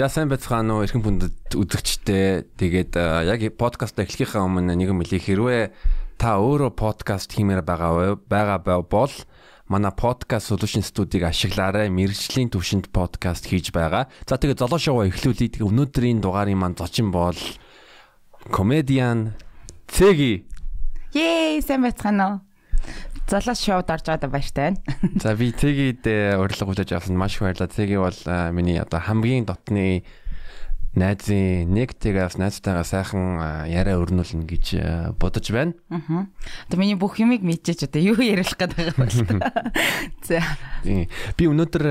За сайн байцгаана уу эрхэм хүндэт үзэгчтэй. Тэгээд яг подкаст эхлэхийнхаа өмнө нэгэн мөлий хэрвээ та өөрөө подкаст хиймээр байгаа байгаа бол манай подкаст solution студийг ашиглаарай. Мэргэжлийн төвшөнд подкаст хийж байгаа. За тэгээд золоо шоу эхлүүлээд өнөөдрийн дугаарын маань зочин бол комедиан Цэги. Yay, сайн байцгаана уу? Залаа шоуд орж байгаадаа баяртай байна. За би Цэгид урилга хүлээж авсан маш их баярлалаа. Цэги бол миний одоо хамгийн дотны найзын нэг тэгээс найзтайгаа сайхан яриа өрнүүлнэ гэж бодож байна. Аа. Одоо миний бүх юмыг мэдчихэж одоо юу ярих юм бэ? За. Би өнөөдөр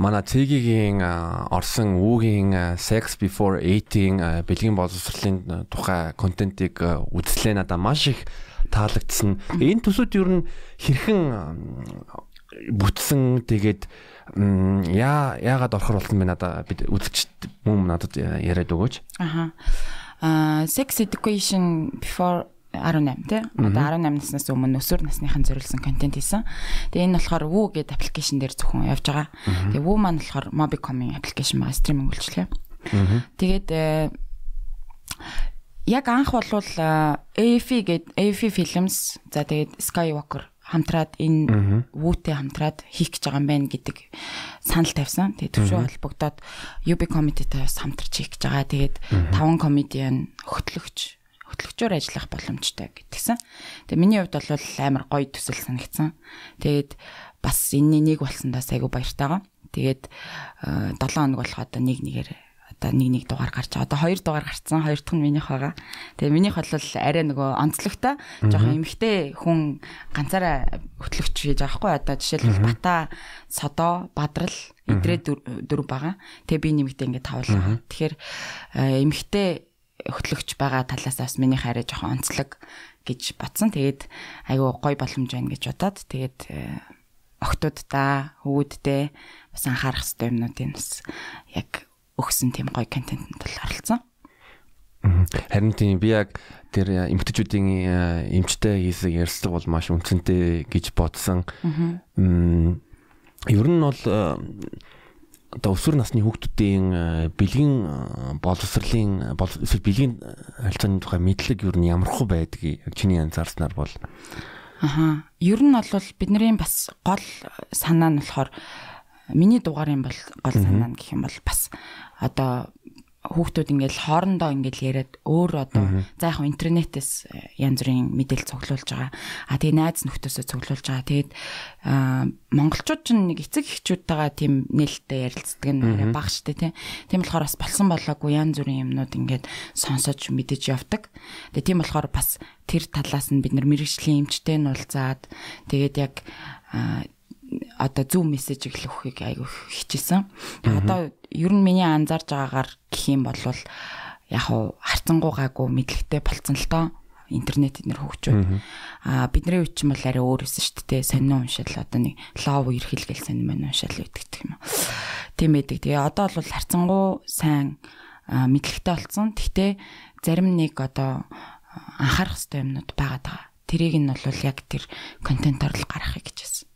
манай цэгийн орсон үүгийн sex before eating бэлгийн боловсролын тухай контентыг үзлээ надаа маш их таалагдсан. Энэ төсөд ер нь хэрхэн бүтсэн тэгээд яа яагаад орохор болсон бэ надаа бид үзэгч мөн надад яриад өгөөч. Аха. Аа sex education before 18 тий. Одоо 18 наснаас өмнө өсвөр насныхан зориулсан контент хийсэн. Тэгээ энэ болохоор Woo гэдэг аппликейшн дээр зөвхөн явж байгаа. Тэгээ Woo маань болохоор Mobicom-ийн аппликейшн байгаа стриминг үйлчилгээ. Тэгээд э, яг анх болвол AFI гээд AFI Films за тэгээд Skywalker хамтраад энэ вүүтэй хамтраад хийх гэж байгаа юм байна гэдэг санал тавьсан. Тэгээд төвшөө холбогдоод UB comedy-тай бас хамтарч хийх гэж байгаа. Тэгээд таван комедиан хөтлөгч хөтлөгчөөр ажиллах боломжтой гэдгсэн. Тэгээд миний хувьд бол амар гоё төсөл санагдсан. Тэгээд бас энэний нэг болсондоо айгу баяртайгаа. Тэгээд 7 хоног болох одоо нэг нэгээр одоо нэг нэг дугаар гарч байгаа. Одоо хоёр дугаар гарцсан. Хоёр дахь нь минийх байгаа. Тэгээ минийх бол арай нөгөө онцлогтой. Жохон эмхтэй хүн ганцаараа хөтлөгч хийж байгаа хгүй. Одоо жишээлбэл Бата, Содо, Бадрал эдрээ дөрв байгаа. Тэгээ би нэмэгдээ ингээд тавлаа. Тэгэхээр эмхтэй хөтлөгч байгаа талаас бас минийх арай жохон онцлог гэж батсан. Тэгээд айгүй гой боломж байна гэж бодоод тэгээд охтуудтай, хөвгүүдтэй бас анхаарах хэрэгтэй юмнуудын бас яг өгсөн тийм гоё контентэнд бол оролцсон. Харин тийм би яг тэр эмгтээчүүдийн эмчтэй хийсэн ярилцлага бол маш үнцэнтэй гэж бодсон. Ер нь бол одоо өсвөр насны хүүхдүүдийн бэлгийн боловсролын эсвэл бэлгийн харилцааны тухай мэдлэг ер нь ямархуу байдгийг чиний анзаарснаар бол Аха. Ер нь бол бидний бас гол санаа нь болохоор миний дугаарын бол гол санаа нь гэх юм бол бас одоо хүүхдүүд ингээл хоорондоо ингээл яриад өөр одоо за яг интернетээс э, янз бүрийн мэдээлэл цуглуулж байгаа. А тэгээ найз нөхдөөсөө цуглуулж байгаа. Тэгээд монголчууд ч нэг эцэг эхчүүдтэйгээ тийм нээлттэй ярилцдаг нь баг штэ тий. Тийм болохоор бас болсон болоогүй янз бүрийн юмнууд ингээд сонсож мэдэж явдаг. Тэгээ тийм болохоор бас тэр талаас нь бид нар мэрэгжлийн эмчтэй нь уулзаад тэгээд яг одоо зөв мессеж өглөхийг айгүй хичээсэн. Одоо ер нь миний анзаарж байгаагаар гэх юм бол яг хуу харцангуй гаагүй мэдлэгтэй болцсон л доо интернет эднэр хөгжөөд. А бидний үеч юм бол арай өөр өсөн шүү дээ. Сонин уншил одоо нэг лов ерхэлгээл сонин мань уншаал гэдэг юм. Тийм байдаг. Тэгээ одоо бол харцангуй сайн мэдлэгтэй болцсон. Гэхдээ зарим нэг одоо анхаарах хэрэгтэй юмнууд байгаа. Даа тэрийг нь бол яг тэр контентоор л гаргахыг гэж байна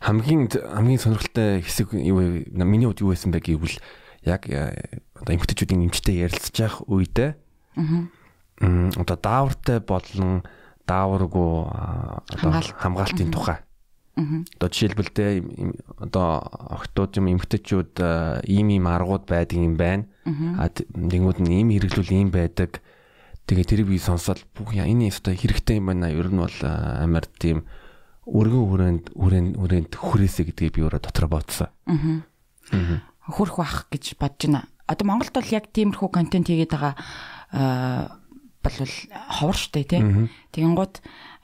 хамгийн хамгийн сонирхолтой хэсэг юу миний хувьд юу байсан бэ гэвэл яг э, одоо эмгтээчүүдийн эмчтэй ярилцж явах үедээ аа одоо даавартай болон дааваргүй одоо хамгаалтын тухай. Одоо жишээлбэл тэ одоо охтууд юм эмгтээчүүд ийм ийм аргууд байдаг юм байна. А тэнгууд нь ийм хэрэглүүл ийм байдаг. Тэгээ тэрийг би сонсоод бүх энэ өстой хэрэгтэй юм байна. Ер нь бол амар тийм өргөн хүрээнд хүрээнд хүрээнд хүрээсэ гэдгийг би өөрөө дотор бодсон. Аа. Хүрх бах гэж бодож байна. Одоо Монголд бол яг тиймэрхүү контент хийгээд байгаа аа бол ховор штэ тий. Тэгэнгუთ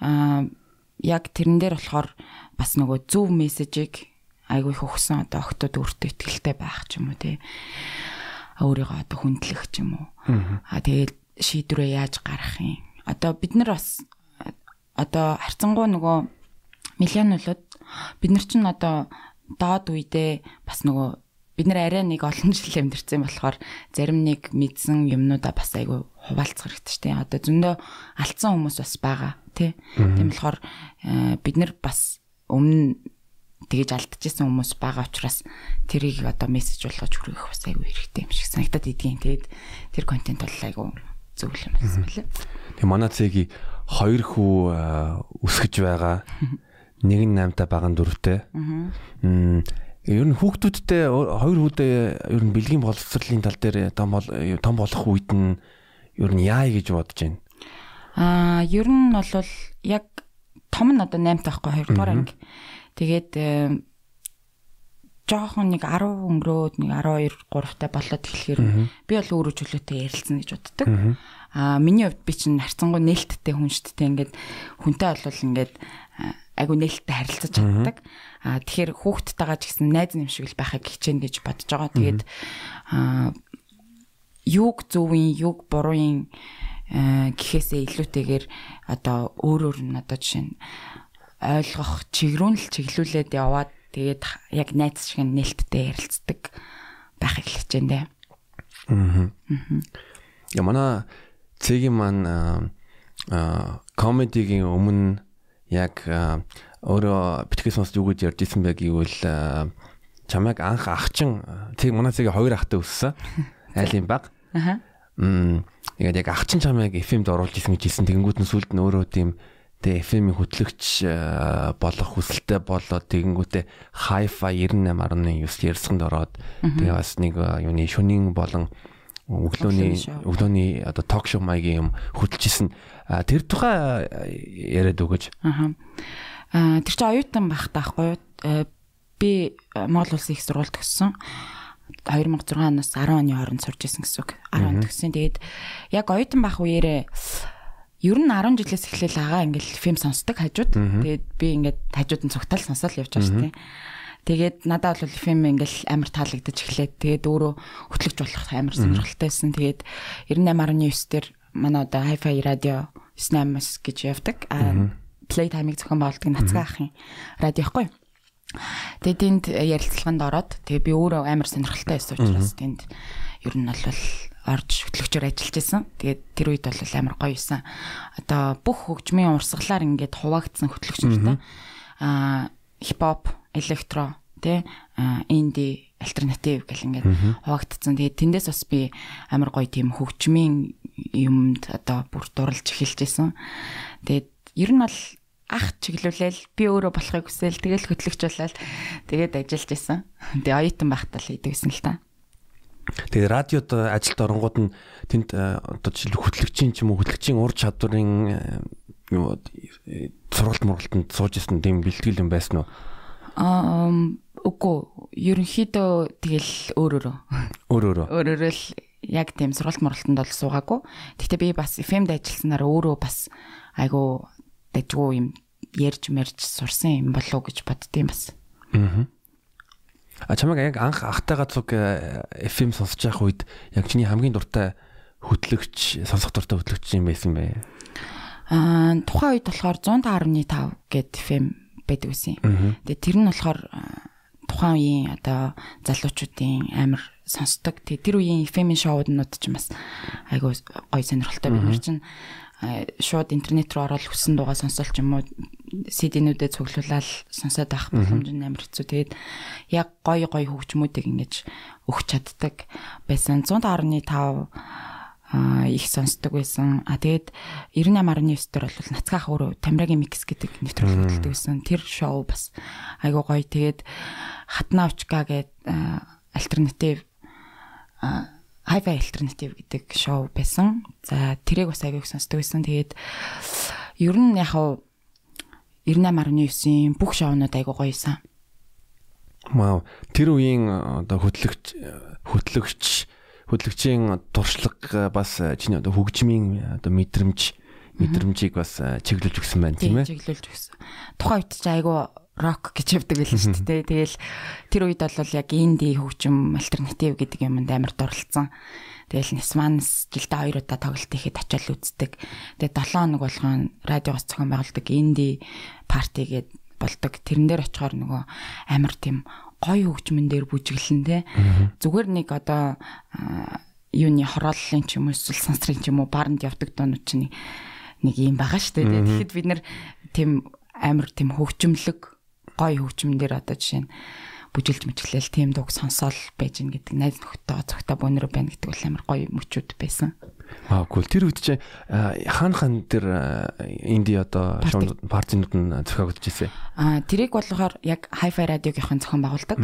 аа яг тэрэн дээр болохоор бас нөгөө зөв мессежийг айгүй их өгсөн одоо охтууд өөртөө ихтэй байх ч юм уу тий. Өөрийгөө одоо хүндлэх ч юм уу. Аа тэгээд шийдвэрээ яаж гаргах юм. Одоо бид нар бас одоо харцангуй нөгөө миллионуулууд бид нар чинь одоо доод үедээ бас нөгөө бид нар арай нэг олон жил амьдэрсэн болохоор зарим нэг мэдсэн юмнуудаа бас айгүй хуваалцах хэрэгтэй шүү дээ. Одоо зөндөө алдсан хүмүүс бас байгаа тий. Тийм болохоор э, бид нар бас өмнө тэгэж алдчихсан хүмүүс байгаа учраас тэрийг одоо мессеж болгож хүргэх бас айгүй хэрэгтэй юм шиг санагдаад идгийн. Тэгээд тэр контент бол айгүй зөв юм байсан байлээ. Тэгээ манай цэгийн хоёр хүү өсгөж байгаа. Нэг нь 8-та баган дөрөвтэй. Аа. Ер нь хүүхдүүдтэй хоёр хүүдээ ер нь бэлгийн боловсролын тал дээр том том болох үед нь ер нь яа гэж бодож байна. Аа, ер нь бол яг том нь одоо 8 таахгүй 2 дугаар анги. Тэгээд э, жоохон нэг 10 өнгөрөөд нэг 12 3 та болоод эхлэхээр би бол өөрөө чөлөөтэй ярилцсан гэж боддог. Аа миний хувьд би чинь харцангуй нээлттэй хүн шүү дээ. Ингээд хүнтэй бол ингээд айгу нээлттэй харилцаж чаддаг. Аа тэгэхээр хүүхдтэйгээ ч гэсэн найз нэм шиг л байхыг хичээнэ гэж бодож байгаа. Тэгээд аа юуг зөвийн, юуг бурууын гэхээсээ илүүтэйгээр одоо өөрөөр нь одоо жишээ нь ойлгох чигрүүн л чиглүүлээд яваад Тэгээд яг найз шиг нээлттэй ярилцдаг байхыг дээ. Аа. Я манай цэгийн маань аа комедигийн өмнө яг өөрөө битгэс сонсч юу гэж ярьж исэн бэ гэвэл чамайг анх ахчин тэг манай цэгийн хоёр ахтай өссөн. Айлын баг. Аа. Мм. Яг ахчин чамайг FM-д оруулж исэн гэж хэлсэн. Тэгэнгүүт нь сүлд нь өөрөө тийм Тэгээ FM-ийн хөтлөгч болох хүсэлтэй болоод тэгэнгүүтээ Hi-Fi 98.9 ярьсганд ороод тэгээ бас нэг юуны шөнийн болон өглөөний өглөөний одоо ток шоу маягийн юм хөтлөжсэн. Тэр тухай яриад өгөөч. Аа. Тэр чинь оюутан байх таахгүй юу? Би Монгол улсын их сургуульд төгссөн. 2006 оноос 10 оны хооронд сурч исэн гэсэн үг. 10 он төгссөн. Тэгээд яг оюутан байх үеэрээ ер нь 10 жилээс эхлээл агаа ингээл фильм сонсдог хажууд. Тэгээд би ингээд хажууд нь цогтал сонсоод явж байгаа шүү дээ. Тэгээд надад бол фильм ингээл амар таалагдаж эхлээд тэгээд өөрөө хөтлөгч болох амар сонирхолтой байсан. Тэгээд 98.9 дээр манай одоо Hi-Fi радио 98-аас гэж явдаг. А Playtime-ыг зохион байгуулдаг нацгаа ахын радио ихгүй. Тэгээд тэнд ярилцлаганд ороод тэгээд би өөрөө амар сонирхолтой байсан учраас тэнд ер нь бол орж хөтлөгчөөр ажиллаж исэн. Тэгээд тэр үед бол амар гоё юусан. Одоо бүх хөгжмийн урсгалаар ингээд хуваагдсан хөтлөгчнөртэй аа хипхоп, электро, тэ инди, альтернатив гэл ингээд хуваагдсан. Тэгээд тэндээс бас би амар гоё тийм хөгжмийн юмд одоо бүр дурлж эхэлж исэн. Тэгээд ер нь бол ах чиглүүлээл би өөрөө болохыг хүсэл тэгэл хөтлөгч болоод тэгээд ажиллаж исэн. Тэгээ оюутан байхдаа л идэвсэн л та. Тэгээ радиод ажилд оронгууд нь тэнд одоо жишээл хөтлөгчийн ч юм уу хөтлөгчийн ур чадварын юу сургалт мургалтанд сууж исэн тийм бэлтгэл юм байсан уу? Аа үгүй ерөнхийдөө тэгэл өөрөөрөө. Өөрөөрөө. Өөрөөрөө л яг тийм сургалт мургалтанд бол суугаагүй. Гэхдээ би бас FM-д ажилласнаар өөрөө бас айгу дажгүй юм ярьж мэрж сурсан юм болов уу гэж боддtiin бас. Аа. А чамайг яг анх ахтайгаа цуг FM э, сонсож байх үед яг чиний хамгийн дуртай хөтлөгч сонсох дуртай хөтлөгч юм байсан бэ? Аа тухайн үед болохоор 105.5 гэд FM байдаг байсан. Тэгээ тэр нь болохоор тухайн үеийн одоо залуучуудын амар сонсдог. Тэгээ тэр үеийн FM-ийн шоуднууд ч бас айгуу гоё сонирхолтой бид нар чинь шууд интернет рүү ороод хүссэн дуугаа сонсоол ч юм уу CD-нүүдэд цуглуулаад сонсоод авах боломж нь амар хэцүү. Тэгээд яг гоё гоё хөгжмүүдийг ингэж өгч чаддаг байсан. 100.5 а их сонсдог байсан. А тэгээд 98.9 дээр бол нацгаах өөрөө Тамирагийн микс гэдэг нэвтрүүлэг хөтэлдэг байсан. Тэр шоу бас айгуу гоё. Тэгээд хатна очка гэдэг альтернатив Hi-Fi Alternative гэдэг шоу байсан. За тэрийг бас аягүй сонсдог байсан. Тэгээд ер нь яг хав 98.9-ийн бүх шоунууд аягүй гоёсан. Вау. Тэр үеийн одоо хөтлөгч хөтлөгч хөтлөгчийн туршлага бас чиний одоо хөгжмийн одоо мэдрэмж мэдрэмжийг бас чиглүүлж өгсөн байна тийм ээ. Чиглүүлж өгсөн. Тухайн үед ч айгүй рок гэж явдаг байл шүү дээ. Тэгэл тэр үед бол яг инди хөгжим альтернатив гэдэг юмд амар дурлцсан. Тэгэл Нисманс жилдээ хоёр удаа тоглолт ихэд очиад үздэг. Тэгээ 7 хоног болгоон радиогоос зохион байгуулдаг инди парти гээд болдог. Тэрэн дээр очихоор нөгөө амар тийм гоё хөгжмөн дээр бүжиглэн тэ. Зүгээр нэг одоо юуны хорооллын ч юм уу эсвэл сансрын ч юм уу бааранд явдаг доонууд чинь нэг юм байгаа шүү дээ. Тэгэхэд бид нар тийм амар тийм хөгжмөлөг гоё хөгжмөн дээр одоо жишээ нь бүжилж мэжглээл тийм дууг сонсоол байж гин гэдэг найз нөхдөд цогтой бөөнөрөө байна гэдэг бол амар гоё мөчүүд байсан. Аа гүйл тэр үед чинь хаан хаан тэр инди одоо партинууд нь зохиогдож ирсэн. Аа тэрийг болохоор яг Hi-Fi радиогийнхан зохион байгуулдаг.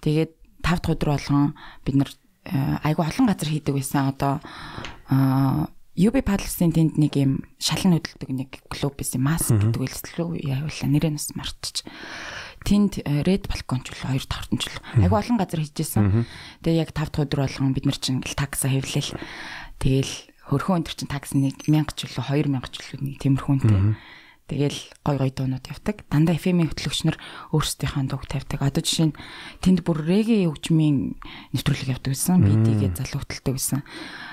Тэгээд 5 дахь өдөр болгон бид нар айгу олон газар хийдэг байсан. Одоо аа UB Paddle-ийн тэнд нэг юм шалан хөдөлдөг нэг клуб байсан. Маск гэдэг үйлчлэл явуулаа. Нэрээ нас мартчих тэнд э, Red Balcon ч үл 2 давтан ч үл айгу олон газар хийжсэн. Тэгээ яг 5 дахь өдөр болгон бид нар чинь такса хэвлээл. Тэгэл хөрхөн өндөр чинь такс нэг 1000 ч үл 2000 ч үл нэг тиймэрхүүнтэй. Тэгэл гой гой дуунууд явдаг. Дандаа FM-ийн хөтлөгчнөр өөрсдийнхээ дууг тавьдаг. Одоо жишээ нь тэнд бүр реге хөгжмийн нэвтрүүлэг явдаг гэсэн. Тийгээ залуу хөтэлдэг гэсэн.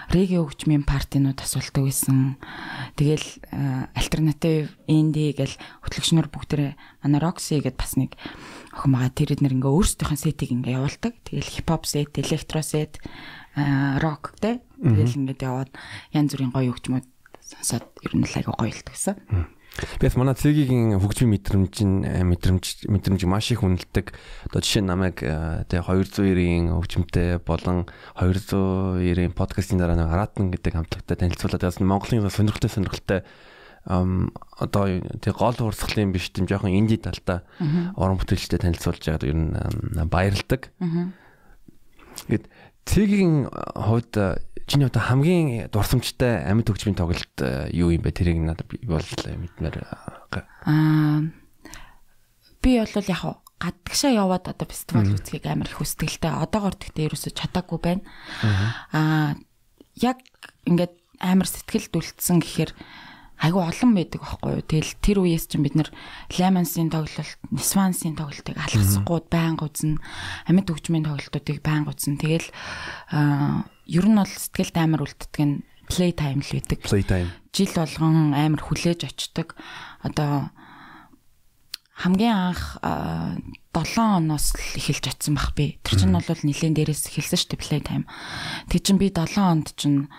Реге хөгжмийн партинууд асуулдаг гэсэн. Тэгэл альтернатив инди гэл хөтлөгчнөр бүгдээ манай Roxy гэдээ бас нэг охин байгаа. Тэр эднэр ингээ өөрсдийнхээ сетийг ингээ явуулдаг. Тэгэл хипхоп сет, электро сет, рок тэ. Тэгэл ингээд яваад янз бүрийн гоё хөгжмөд сонсоод ер нь л айгу гоё л гэсэн. Бис манай цэгийн хөгжмийн мэдрэмж мэдрэмж мэдрэмж маш их үнэлдэг. Одоо жишээ нь намайг тэгээ 290-ийн хөгжмөнтэй болон 290-ийн подкастын дараа нэг Аратан гэдэг хамтлагтай танилцуулаад яасан Монголын сонирхолтой сонирхолтой ам одоо тэг гол урсгалын биш тийм жоохон инди талтай уран бүтээлчтэй танилцуулж байгаад ер нь баярлдаг. Гэт цэгийн хувьд Чиний одоо хамгийн дурсамжтай амьд хөгжмийн тоглолт э, юу юм бэ? Тэрийг надад бол мэдмээр аа би бол яг гадагшаа яваад одоо фестивал үзхийг амар их хүсдэгтэй. Одоогор тэгтээ ерөөсө чадаагүй байна. Аа яг ингээд амар сэтгэлд үлдсэн гэхээр айгүй олон байдаг байхгүй юу. Тэгэл тэр үеэс чинь бид нэр Lemons-ийн тоглолт, Nisvans-ийн тоглолтыг алгасахгүй байнга үзнэ. Амьд хөгжмийн тоглолтуудыг байнга үзнэ. Тэгэл ер нь бол сэтгэлд амар үлддэг нь play time л байдаг. Play time. Жил болгон амар хүлээж очдог. Одоо хамгийн анх 7 оноос л эхэлж очсон бах би. Тэр чинь бол нилээн дээрээс эхэлсэн шүү дээ play time. Тэг чин би 7 онд чинь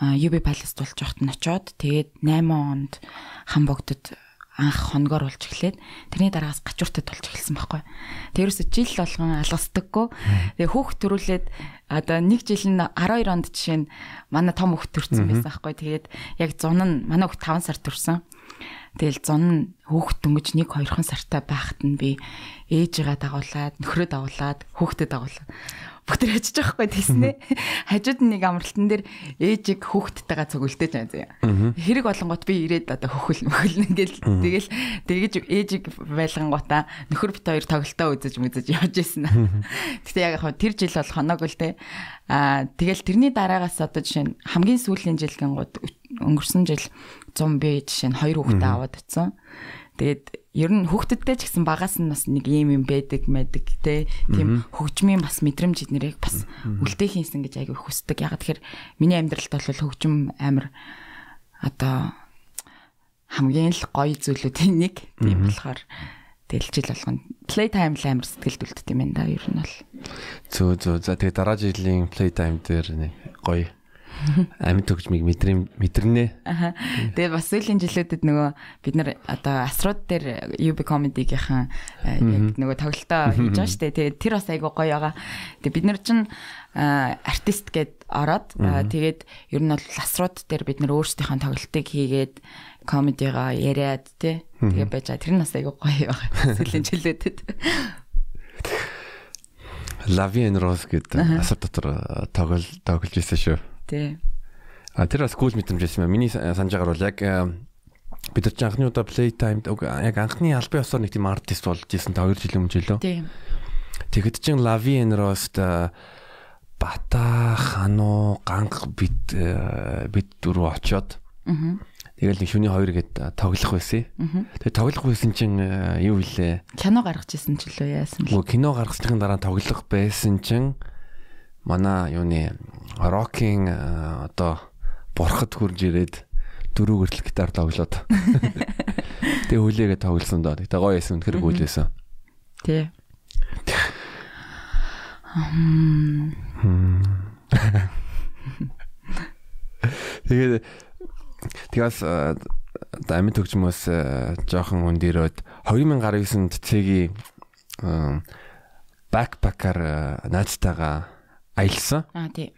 UB Palace болж явахт нь очоод тэгээд 8 онд хамбогдод анх хоногор болж эхлээд тэрний дараагаас гачууртад болж эхэлсэн байхгүй. Тэрөөс жил болгон алгасдаггүй. Тэгээ хүүхд төрүүлээд одоо нэг жил нь 12 онд жишээ нь манай том хүүхд төрсэн байсан байхгүй. Тэгээд яг зун нь манай хүүхд 5 сар төрсэн. Тэгэл зун нь хүүхд дөнгөж 1 2хан сартай байхад нь би ээжигээ дагуулад, нөхрөө дагуулад, хүүхдэд дагуулад бүгд хажиж байгаа хгүй тийснэ. Хажууд нэг амралтан дээр ээжиг хүүхдтэйгээ цогөлтөж байгаа зэ. Хэрэг болонгот би ирээд одоо хөхөл мөхөл ингээл тэгэл тэгэж ээжиг байлгангуудаа нөхөр бит хоёр тоглолтоо үзэж мүзэж явж исэн. Гэтэ яг яг тэр жил бол хоног л те. Аа тэгэл тэрний дараагаас одоо жишээ нь хамгийн сүүлийн жилгэн гууд өнгөрсөн жил 100 би жишээ нь хоёр хүүхдээ аваад утсан. Тэгээд ер нь хүүхдүүдтэй ч гэсэн багаас нь бас нэг юм юм байдаг мэдэг те тийм хөгжмийн бас мэдрэмж эднэрийг бас үлдээх хийсэн гэж айгүй хүсдэг. Яг тэгэхээр миний амьдралд бол хөгжим амар одоо хамгийн л гоё зүйлүүдийн нэг тийм болохоор дэлжил болгоно. Play time л амар сэтгэлд үлддэг юм да ер нь бол. Зөө зөө за тэгээ дараа жилийн play time дээр нэг гоё амьд төгжмийг мэдрэм мэдэрнэ. Аха. Тэгээд бас сүүлийн жилүүдэд нөгөө бид нар одоо асрууд дээр UB comedy-гийнхан яг нөгөө тоглолтоо хийж байгаа шүү дээ. Тэгээд тэр бас айгүй гоё байгаа. Тэгээд бид нар чинь артист гэд ороод тэгээд ер нь бол асрууд дээр бид нар өөрсдийнхөө тоглолтыг хийгээд комедигаа яриад тий. Тэгээ байж байгаа. Тэр нь бас айгүй гоё байгаа. Сүүлийн жилүүдэд. Лавиен Рос гэдэг асар дотор тоглол тоглож ирсэн шүү. Тий. А тэр бас кул мэдрэмж байсан юм. Миний санаж байгаа бол яг э, бид нар ч анхны удаа play time яг анхны албан ёсоор нэг тийм артист болж исэн та 2 жилийн өмнө жилөө. Тий. Тэгэхэд чин Lavi Enrost э, Бата хану ганг бид э, бид дөрөв очоод. Тэгэл нэг шүний 2 гээд тоглох байсан. Тэгээ тоглох байсан чинь юу вүлээ? Кино гаргаж исэн ч лөө яасан бэ? Кино гаргасны дараа тоглох байсан чинь манай юуны рокийн одоо бурхад хурж ирээд дөрөв гэрэл гитар тоглоод. Тэгээ хүлээгээ тоглосон доо. Тэгээ гоё байсан үнэхээр гүйлээсэн. Тий. Тэгээд тэгээс одоо амьд хөгжмөөс жоохон өндөрөөд 2019-нд цэгийн бакпакаар найзтайгаа аялсан. Аа тий.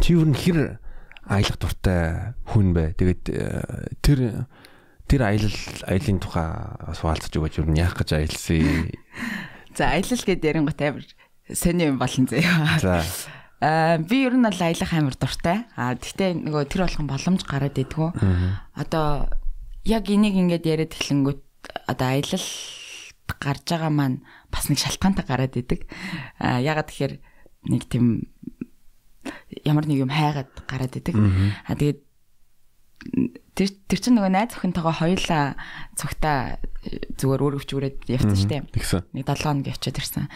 Чи юу н хэр аялах дуртай хүн бэ? Тэгээд тэр тэр аялал аялын тухай хаалцж өгөөч юу яах гэж аялсан. За аялал гэдэг ярингот амар сони юм болон заяа. За Аа би ер нь бол аялах амар дуртай. Аа гэхдээ нөгөө тэр болгон боломж гараад идэггүй. Одоо яг энийг ингээд яриад эхлэнгүүт одоо аялал гарч байгаа маань бас нэг шалтгаантай гараад идэг. Аа ягаад тэгэхээр нэг тийм ямар нэг юм хайгаад гараад идэг. Аа тэгээд тэр тэр чинь нөгөө найз охинтойгоо хоёулаа цугтаа зүгээр өөр өвчгөрөөд явцсан шүү дээ. Нэг 7 хоног явчихад ирсэн.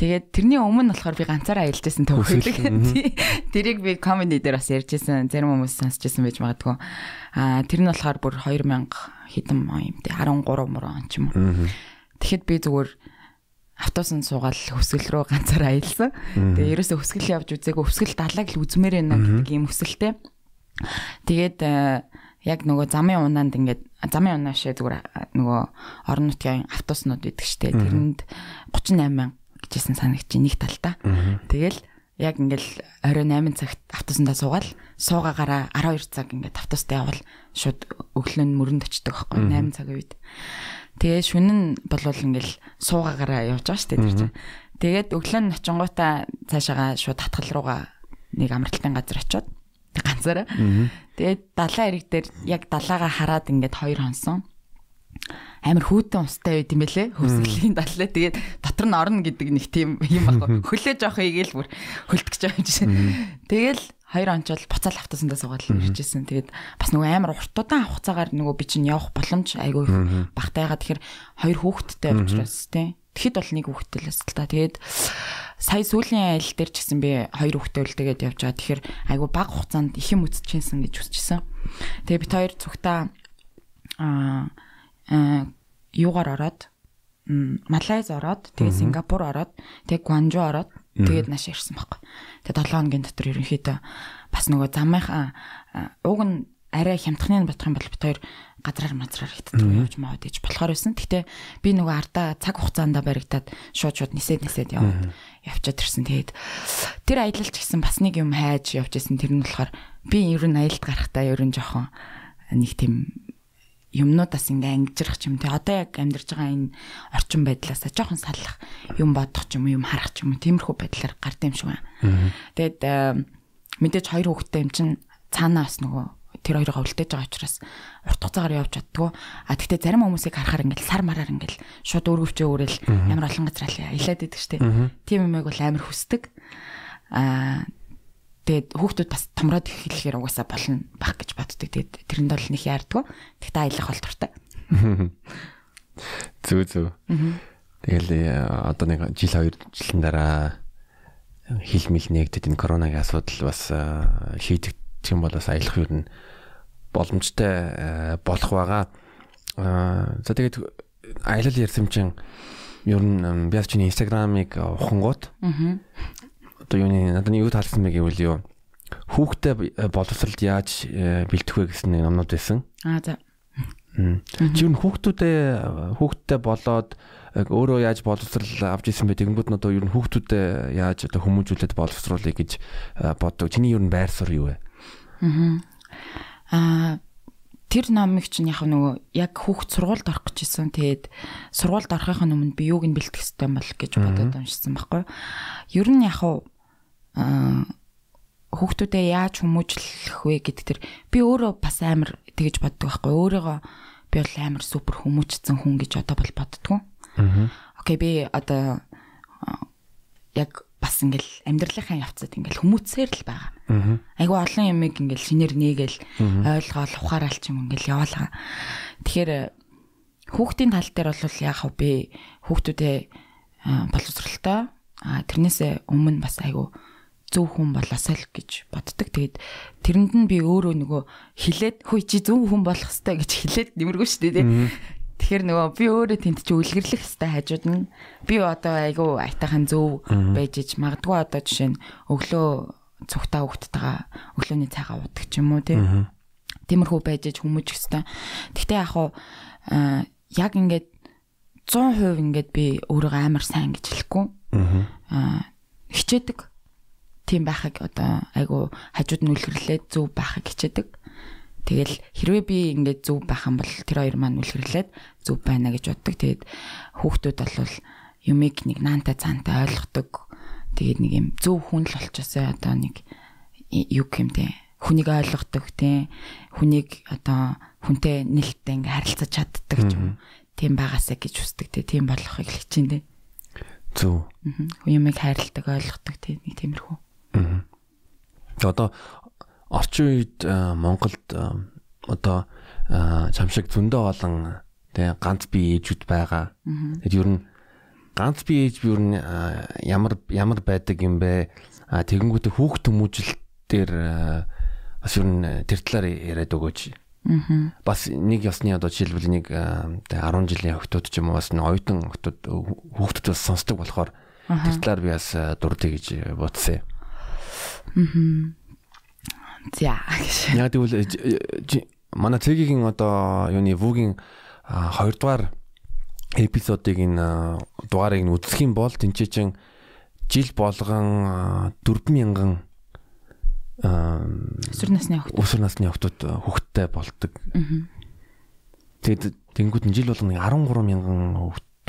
Тэгээд тэрний өмнө болохоор би ганцаараа аялж байсан төвхөлөг. Тэрийг би комеди дээр бас ярьж байсан. Зарим хүмүүс сонсч байсан байж магадгүй. Аа тэр нь болохоор бүр 2000 хэдэн юм те 13 мөрөө он ч юм уу. Тэгэхэд би зүгээр автобусанд суугаад хөсгөл рүү ганцаараа аялсан. Тэгээ ерөөсө хөсгөл явж үзээгүй хөсгөл далайг л үзмээр байна гэдэг ийм өсөлтэй. Тэгээд яг нөгөө замын унаанд ингээд замын унаа шээ зүгээр нөгөө орон нутгийн автобуснууд байдаг штэ тэрэнд 38 мянга гэжсэн санагч нэг талдаа. Тэгэл яг ингээл орой 8 цагт автобусандаа суугаад суугаагаараа 12 цаг ингээд автобустай явбал шууд өглөө нь мөрөнд очдөг байхгүй 8 цагийн үед. Тэгээ шүнэн болвол ингээл суугаагаараа явж байгаа штэ тэр чинь. Тэгээд өглөө нь очингуудаа цаашаага шууд татгал руугаа нэг амралтын газар очиод ганцаараа. Тэгээд далайн эрэг дээр яг далаагаа хараад ингээд хоёр хонсон. Амар хүүтэн устай байд юм бэлээ. Хөвсгөлийн даллаа. Тэгээд дотор нь орно гэдэг нэг тийм юм баг. Хөлөө жоох игээл бүр хөлтгөж байгаа юм жишээ. Тэгэл хоёр онцол буцаал автосандаа суугаад ирчихсэн. Тэгээд бас нөгөө амар уртудаан авах цагаар нөгөө би чинь явах боломж айгүй их багтайгаа тэгэхээр хоёр хүүхэдтэй учраас тий. Тэгэхэд бол нэг хүүхэдтэй л та. Тэгээд сая сүүлийн айл дээр ч гэсэн би хоёр хүүхдээ үлдээгээд явж байгаа. Тэгэхээр айгу баг хугацаанд их юм үзчихсэн гэж үзчихсэн. Тэгээ бит хоёр цугтаа аа юугаар ороод Малайз ороод тэгээ Сингапур ороод тэгээ Гуанжу ороод тэгээд нааш ирсэн байхгүй. Тэгээ 7 хоногийн дотор ерөнхийдөө бас нөгөө замынхаа уг нь арай хямдхны бодох юм бол бит хоёр газраар мазраар хитдэг явж маад гэж болохоор байсан. Гэтэ би нөгөө ардаа цаг хугацаанд баригдаад шууд шууд нисээд нисээд яваад явчаад ирсэн. Тэгээд тэр аялалч гэсэн бас нэг юм хайж явж исэн. Тэр нь болохоор би ер нь аялалд гарахтаа ер нь жоохон нэг тийм юмнуудаас ингээ ангижрах ч юм те одоо яг амьдарч байгаа энэ орчин байдлаас жоохон салах юм бодох ч юм юм харах ч юм тиймэрхүү байдлаар гард юм шиг байна. Тэгээд мэдээж хоёр хүүхэдтэй юм чинь цаанаас нөгөө тэр хоёроо үлдээж байгаа учраас урт хугацаагаар явж чаддгүй. А тэгтээ зарим хүмүүсийг харахаар ингээл сар мараар ингээл шууд өргөвчөө өрөөл ямар олон газар аялаад идэг штеп. Тийм юмэг бол амар хүсдэг. А тэгээд хүүхдүүд бас томроод эхлэхээр угаасаа болно баг гэж боддог. Тэгээд тэрэнд бол нэг яардгүй. Тэгтээ аялах бол туртай. Зүг зүг. Тэгэл одоо нэг жил хоёр жилийн дараа хил мэл нэгдэд энэ коронавигийн асуудал бас шийдэгдэх юм бол бас аялах юу нь боломжтой болох байгаа. За тэгээд аялал ярьсан чинь ер нь бас чиний инстаграмыг ухангууд. Одоо юуны надад юу таалсан бэ гэвэл юу хүүхдээ боловсролд яаж бэлтэх вэ гэсэн нэг номнууд байсан. Аа за. Чи юу хүүхдүүдээ хүүхдтэй болоод өөрөө яаж боловсрал авч исэн бэ тэгэнгүүт нь одоо ер нь хүүхдүүдэд яаж одоо хүмүүжүүлээд боловсруулъя гэж боддог. Чиний нь байр суурь юу вэ? Аа тэр номыг чинь яг нөгөө яг хүүхд сургуульд орох гэж исэн. Тэгээд сургуульд орохын өмнө би юуг нь бэлтгэх хэрэгтэй юм бол гэж бодоод уншсан байхгүй. Ер нь яг хүүхдүүдэд яаж хүмүүжлэх вэ гэдэг тэр би өөрөө бас амар тэгэж боддог байхгүй. Өөрийгөө би бол амар супер хүмүүжсэн хүн гэж одоо бол боддгоо. Аа. Окей би одоо яг бас ингээл амьдралынхаа явцад ингээл хүмүүцээр л байгаа. Айгу олон юмыг ингээл шинээр нээгээл ойлгоол ухаарал ч юм ингээл яваалгаа. Тэгэхээр хүүхдийн тал дээр бол яг хав би хүүхдүүдээ боловсралтай а тэрнээсээ өмнө бас айгу зөв хүн болоосай л гэж боддог. Тэгээд тэрэнд нь би өөрөө нөгөө хилээд хүй чи зөв хүн болох хэвээр гэж хилээд нэмэргүй шүү дээ. Тэгэхээр нөгөө би өөрөө тэнд чи үлгэрлэх хэвээр хажууд нь би одоо айгүй айтайхан зөв байж иж магадгүй одоо жишээ нь өглөө цугтаа хөвгттэйгээ өглөөний цайгаа уудаг ч юм уу тий. Тиймэрхүү байж аж хүмүүжих хэвээр. Гэхдээ яг хуу яг ингээд 100% ингээд би өөрийгөө амар сайн гэж хэлэхгүй. Аа хичээдэг. Тийм байхыг одоо айгу хажууд нь үлгэрлээд зөв байхыг хичээдэг. Тэгэл хэрвээ би ингээд зөв байх юм бол тэр хоёр маань үлгэрлээд зөв байна гэж боддог. Тэгээд хүүхдүүд бол юмыг нэг наанта цаанта ойлгодог. Тэгээд нэг юм зөв хүн л болчихсоо одоо нэг юу гэмтэй хүнийг ойлгодог тий хүнийг одоо хүнтэй нэлттэй ингээ харилцаж чаддаг юм. Тийм байгаасаа гэж хүсдэг те. Тийм болохыг хэлж чинь те зөв юмыг хайрладаг ойлгодог те. Нэг тиймэрхүү одоо орчин үед Монголд одоо чамшиг зөндөө олон тэгээ ганц бие ээжүүд байгаа. Тэгэхээр ер нь ганц бие ээж ер нь ямар ямар байдаг юм бэ? Тэгэнгүүтээ хүүхд хүмүүжил дээр бас ер нь тэр талаар яриад өгөөч. Бас нэг ёсны одоо жишээлбэл нэг 10 жилийн охтууд ч юм уу бас оюутан охтууд хүүхдүүд бас сонсдог болохоор тэр талаар би бас дурдъя гэж бодсон. Аа. За. Яг тэгвэл манай цэгийн одоо юуны вүүгийн 2 дугаар эпизодыг энэ дугаарыг нь үзэх юм бол тэнцээ чин жил болгон 4000 өсвөр насны охтууд өсвөр насны охтууд хүүхдтэй болдог. Тэгээд тэнгууд нь жил болгоно 13 мянган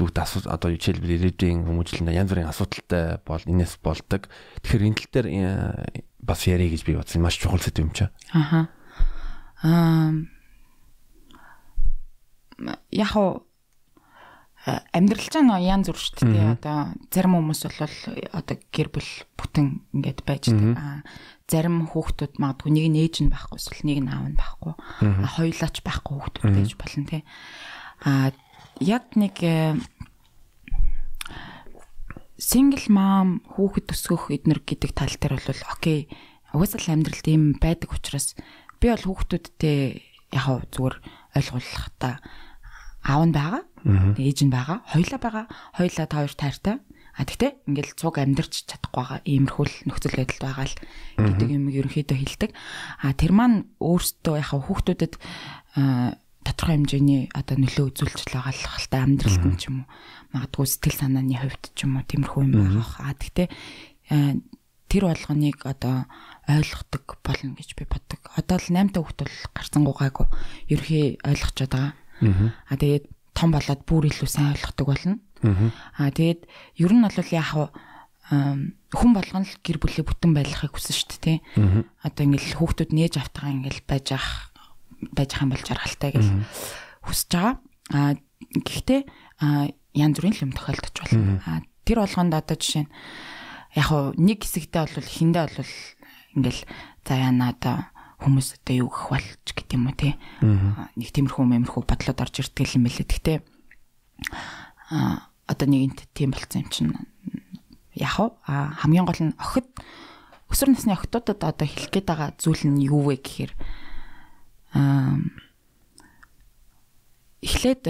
хүүхдүүд асуу одоо жишээлбэл ирээдүйн хүмүүжлэнд янз бүрийн асуудалтай бол инээс болдог. Тэгэхээр энэ тал дээр э, бас ярих гэж би бодсон. Маш чухал зүйл юм чаа. Аха. Аа яг Э, амьдрал ч нөө янз бүр шүү дээ. Одоо зарим хүмүүс бол одоо гэр бүл бүтэн ингээд байж байгаа. Зарим хүүхдүүд магадгүй нэг нь ээж нь байхгүй эсвэл нэг нь аав нь байхгүй. Хоёулаач байхгүй хүүхдүүд байж болно тий. А яг нэг э, single mom хүүхэд өсгөх эднэр гэдэг тал дээр бол окей. Угаасаа л амьдралд ийм байдаг учраас би бол хүүхдүүдтэй яг зүгээр ойлгуулах та аав нь байгаа ээж нь байгаа. Хоёлаа байгаа. Хоёлаа та хоёр тайртай. А тэгтээ ингээл цуг амьдарч чадахгүй байгаа. Иймэрхүүл нөхцөл байдалд байгаа л гэдэг юм ерөнхийдөө хэлдэг. А тэр маань өөртөө яхаа хүүхдүүдэд тодорхой хэмжээний одоо нөлөө үзүүлж байгаа л халтай амьдралд нь ч юм уу. Магадгүй сэтгэл санааны хувьд ч юм уу тиймэрхүү юм байгаа. А тэгтээ тэр болгоныг одоо ойлгодог болно гэж би боддог. Одоо л 8 та хүүхд бол гарцангуугаагүй ерхий ойлгочод байгаа. А тэгээд том болоод бүр илүү сайн ойлгодог болно. Аа тэгээд ер нь бол яг хүн болгоно л гэр бүлээ бүтэн байлгахыг хүсэн шүү дээ. Одоо ингээл хүүхдүүд нээж автгаа ингээл байж ах байж ах юм бол жаргалтай гэж хүсэж байгаа. Аа гэхдээ янз бүрийн юм тохиолдож болно. Аа тэр болгонд одоо жишээ нь яг нэг хэсэгтээ бол хиндэ бол ингээл за яна одоо хүмүүс одоо юу гэх болж гэдэг юм уу те нэг тиймэрхүү мэмэрхүү бодлоод орж ирдэг юм билээ. Гэхдээ а одоо нэгэнт тийм болцсон юм чинь яг а хамгийн гол нь охид өсвөр насны охидуудад одоо хэлэх гээд байгаа зүйл нь юу вэ гэхээр а эхлээд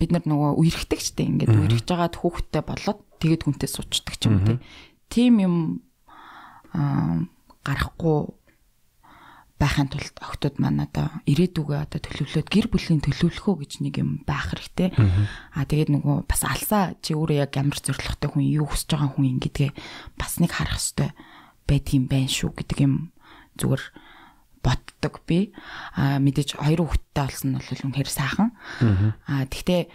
бид нар нөгөө тийм ингээд үерхэж байгаад хүүхдтэй болоод тэгээд хүнтэй суучдаг ч юм те. Тим юм гарахгүй байхын тулд охтууд маань одоо ирээдүгөө одоо төлөвлөөд гэр бүлийн төлөвлөхөө гэж нэг юм байх хэрэгтэй. Аа тэгээд нөгөө бас алсаа чи өөрөө яг ямар зоригтой хүн юу хүсэж байгаа хүн ингэдгээ бас нэг харах хэрэгтэй байдгийм байх шүү гэдэг юм зүгээр боддог би. Аа мэдээж хоёр хүүхэдтэй болсон нь бол үнэхээр сайхан. Аа тэгтээ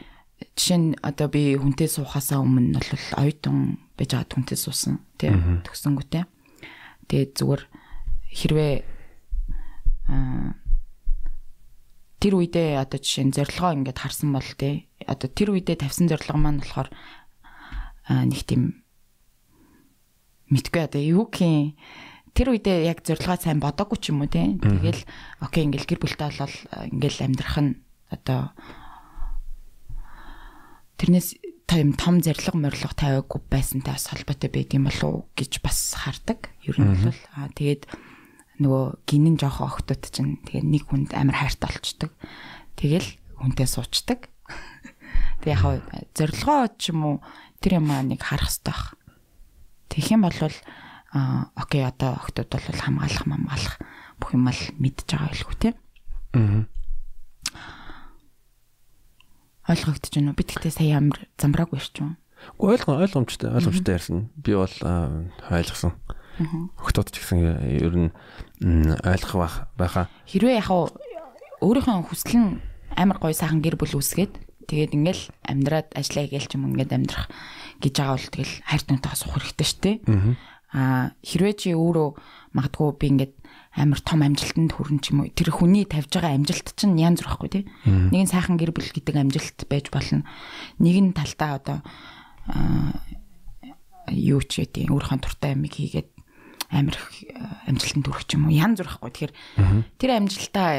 жишээ нь одоо би хүнтэй суухаасаа өмнө бол оюутан байж байгаа хүнтэй суусан тийм төгсөнгөтэй. Тэгээд зүгээр хэрвээ тэр үедээ одоо жишээ нь зорилгоо ингээд харсан бол тий одоо тэр үедээ тавьсан зорилго маань болохоор нэг тийм мэдгүй одоо юу гэх тэр үедээ яг зорилгоо сайн бодоогүй ч юм уу тий тэгэл окей ингээл гэр бүлтэй болол ингээл амьдрах нь одоо тэрнээс том том зориг морилго тавиагүй байсантай бас холбоотой байд юм болов уу гэж бас хардаг. Ер нь бол аа тэгээд нөгөө гинэн жоох охтууд чинь тэгээ нэг хүнд амар хайртай болчдөг. Тэгэл хүнтэй суучдаг. Тэг яг зорилгоо ч юм уу тэр юм аа нэг харах хэрэгтэй. Тэгэх юм бол а окей одоо охтууд бол хамгаалах мамгаалах бүх юм л мэдж байгаа байлгүй те. Аа. Ойлгогдож байна уу? Би тэгтээ сая амар замбраагүй шүү. Ойлгоо ойлгомжтой ойлгомжтой ярьсан. Би бол ойлгосон. Хөгтөд ч гэсэн ер нь ойлгох байх байхаа. Хэрвээ яг өөрийнхөө хүсэл нь амар гоё сайхан гэр бүл үүсгээд тэгээд ингээл амьдраад ажиллаа гээл ч юм ингээд амьдрах гэж байгаа бол тэгэл хайр тунтайгаа суух хэрэгтэй шүү дээ. Аа хэрвээ чи өөрөө магадгүй би ингээд амар том амжилтанд хүрэн ч юм уу тэр хүний тавьж байгаа амжилт чинь янз бүр байхгүй тий. Нэг нь сайхан гэр бүл гэдэг амжилт байж болно. Нэг нь талтаа одоо юу ч гэдэг өөрийнхөө туртай амиг хийгээд амар амжилтанд хүрэх ч юм уу янз бүр байхгүй. Тэгэхээр тэр амжилтаа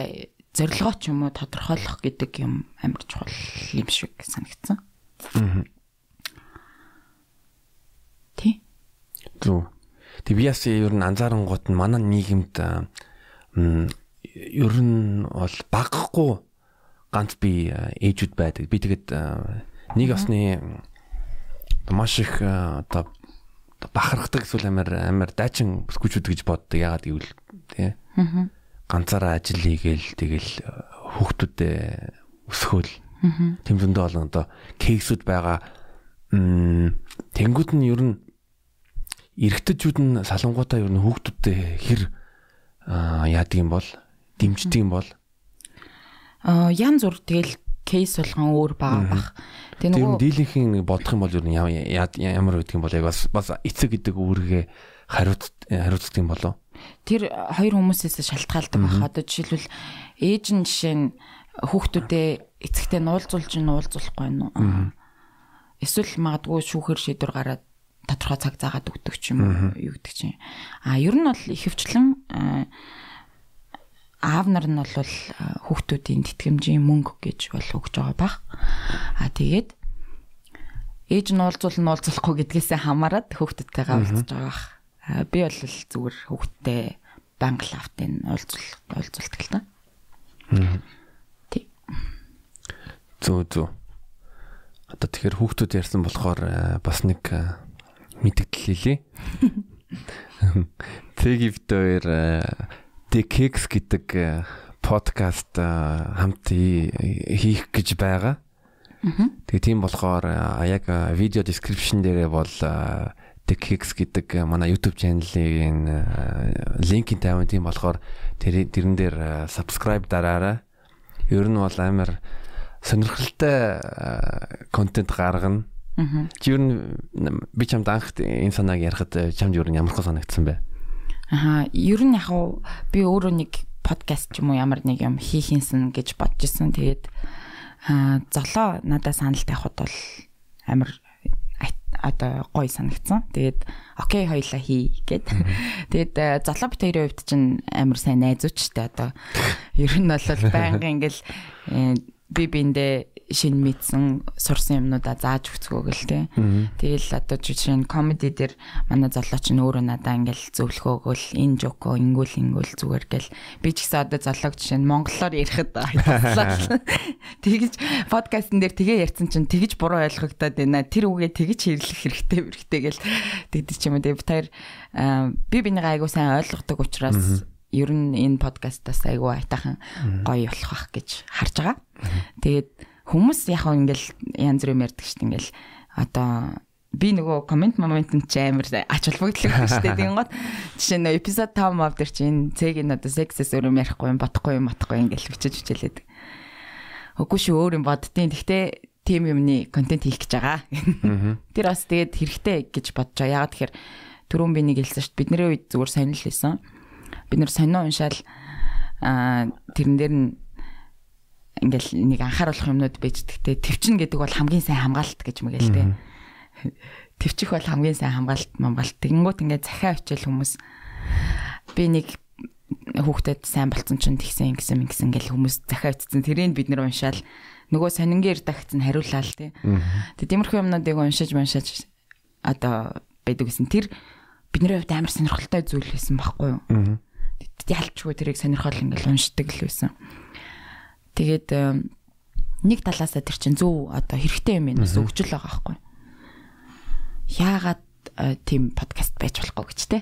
зорилгоо ч юм уу тодорхойлох гэдэг юм амар чухал юм шиг санагдсан. Тий. Зүг. Тэг би яс ер нь анзаарангууд нь манай нийгэмд ер нь бол багахгүй ганц би ээжүүд байдаг. Би тэгэд нэг осны маш их одоо бахархдаг эсвэл амар амар дайчин бүсгүүчүүд гэж боддог. Ягаад гэвэл тий. Ганцаараа ажил хийгээл тэгэл хүүхдүүдэд өсгөөл. Тэм зөндөө болон одоо кейсүүд байгаа. Тэнгүүд нь ер нь эрэгтэйчүүд нь салангуудаа ер нь хүүхдүүдтэй хэр яадаг юм бол дэмждэг юм бол ян зур тэгэл кейс болгон өөр бага бах. Тэгээ нөгөө дийлэнхийн бодох юм бол ер нь ямар байдаг юм бол яг бас бас эцэг гэдэг үүргээ хариуц хариуцдаг юм болов. Тэр хоёр хүмүүсээс шалтгаалдаг бах. Одоо жишээлбэл ээж нь жишээ нь хүүхдүүдээ эцэгтэй нуулзуулж нуулзуулахгүй уу? Эсвэл магадгүй шүүхэр шийдвэр гараад тодорхой цаг заагаад өгдөг ч юм уу юу гэдэг чинь. А ер нь бол ихэвчлэн аав нар нь бол хүүхдүүдийн тэтгэмжийн мөнгө гэж бол өгж байгаа бах. А тэгээд ээж нь уулзуул нь уулзахгүй гэдгээсээ хамаарат хүүхдүүдтэйгээ уулзж байгаа бах. Би бол зүгээр хүүхдтэй банк лавтын уулзал уулзалт гэл та. Тий. Зөө зөө. Одоо тэгэхээр хүүхдүүд ярьсан болохоор бас нэг мэдгдэл хэлье. Тэгвдээр Dkx гэдэг подкаст хамт хийх гэж байгаа. Тэгээ тийм болохоор яг видео description дээрээ бол Dkx гэдэг манай YouTube channel-ийн линкийг тавина тийм болохоор тэр тэрэн дээр subscribe дараарай. Ер нь бол амар сонирхолтой контент гаргана Чи юу би чамд анх энэ санааг ярихад э, чамд юу ямар хөө санагдсан бэ? Аа, ер нь яг би өөрөө нэг подкаст ч юм уу ямар нэг юм хийх юмсан гэж бодож исэн. Тэгээд аа золоо надад санал тавихад бол амар одоо гоё санагдсан. Тэгээд окей хоёлаа хий гэд. Тэгээд э, золоо бит хоёрын хувьд чинь амар сайн найзуучтай одоо ер нь бол байнга ингээл э, би биндээ шин мэдсэн сурсан юмнуудаа зааж өгцгөөг л те. Тэгэл одоо жишээ нь комеди дээр манай залууч нь өөрөө надаа ингээл зөвлөхөөгөл энэ жоко ингүүл ингүүл зүгээр гэл би ч гэсэн одоо залууг жишээ нь монголоор хайлтлаа. Тэгэж подкастн дээр тгээ ярьсан чинь тэгэж буруу ойлгогдоод байна. Тэр үгээ тэгэж хэрлэх хэрэгтэй хэрэгтэй гэл тэгдэг ч юм уу. Тэгээ битэр би бинийг айгуу сайн ойлгодог учраас ер нь энэ подкастаас айгуу айтахан гоё болох бах гэж харж байгаа. Тэгээд хүмүүс яг ингээл янз бүр юм ярьдаг шүү дээ ингээл одоо би нөгөө комент момент нь ч амар ач холбогдлоо шүү дээ. Тийм гот жишээ нь эпизод 5 мав дээр чинь цэг энэ одоо сексэс өөр юм ярихгүй юм бодохгүй юм матахгүй ингээл бичиж хичээлээд. Үгүй шүү өөр юм боддtiin. Гэхдээ тим юмны контент хийх гэж байгаа. Тэр бас тэгээд хэрэгтэй гэж бодож байгаа. Ягаад тэгэхээр түрүүн би нэг хэлсэн шүү дээ. Бидний үед зүгээр сонирхол байсан. Бид нэр сонио уншаал аа тэрэн дээр нь ингээл нэг анхааруулах юмнууд байждагтэй төвчин гэдэг бол хамгийн сайн хамгаалалт гэж мэгэл тэ. Төвчих бол хамгийн сайн хамгаалалт мамгаалт. Тэгэнгүүт ингээд захиа очил хүмүүс би нэг хүүхдэд сайн болцсон чинь тэгсэн ингэсэн ингэсэн гэл хүмүүс захиа очсон. Тэрийг бид нэр уншаал нөгөө сонингээр дагцсан хариуллаа л тэ. Тэгээ тиймэрхүү юмнуудыг уншиж уншиж одоо байдаг гэсэн. Тэр бидний хувьд амар сонирхолтой зүйл байсан байхгүй юу? Ялчгүй тэрийг сонирхол ингээл уншдаг л байсан. Тэгээд нэг талаасаа тэр чинь зөв одоо хэрэгтэй юм бас өгчл байгаа байхгүй. Яагаад тийм подкаст байж болохгүй гэж те.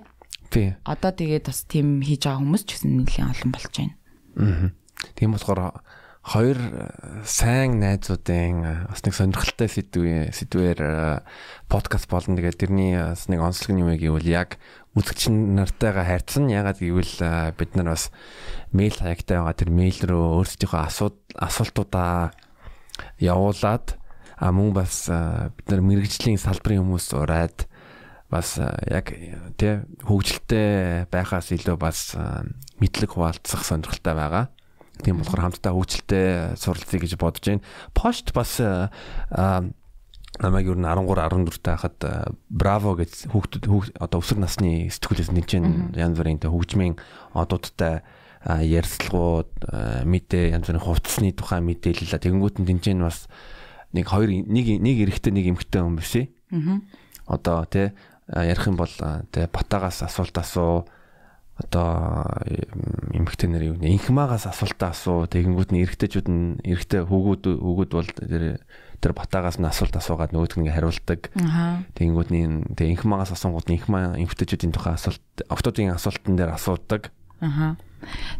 Тий. Одоо тэгээд бас тийм хийж байгаа хүмүүс ч гэсэн нэлээд олон болж байна. Аа. Тийм болохоор хоёр э, сайн найзуудын э, бас нэг сонирхолтой сэдвээ сэдвээр э, подкаст болно. Тэгээд тэрний бас нэг онцлог юм гэвэл яг үзэгч нартайгаа хайрцсан. Ягаад гэвэл бид нар бас мэйл хаягтай байгаа тэр мэйл рүү өөрсдийнхөө асуултуудаа явуулаад а мөн бас бид нар мэрэгжлийн салбарын хүмүүс ураад бас яг тий хөгжилтэй байхаас илүү бас мэдлэг хуваалцах сонирхолтой байгаа. Тийм болохоор хамтдаа хөгжилтэй суралцъя гэж бодож байна. Post бас намайг юу н 13 14 тахад браво гэж хүүхдүүд одоо өсвөр насны сэтгүүлээс нэгж янз бүрийн хөгжмийн одуудтай ярилцлагууд мэдээ янз бүрийн хувцсны тухай мэдээлэл тэгэнгүүт нь тэнцэн бас нэг хоёр нэг нэг эрэгтэй нэг эмэгтэй хүн биш ээ. Аа. Одоо тий ярих юм бол тий батагаас асуулт асуу одоо эмэгтэй нар юу инхмагаас асуултаа асуу тэгэнгүүт нь эрэгтэйчүүд нь эрэгтэй хүүгүүд хүүгүүд бол тэр тэр батагаас нь асуулт асуугаад нөгөөдг нь хариулдаг. Тэгэнгүүт нь тэг инхмагаас асуунгууд нь инхма эмэгтэйчүүдийн тухай асуулт октодын асуултан дээр асуудаг. Аха.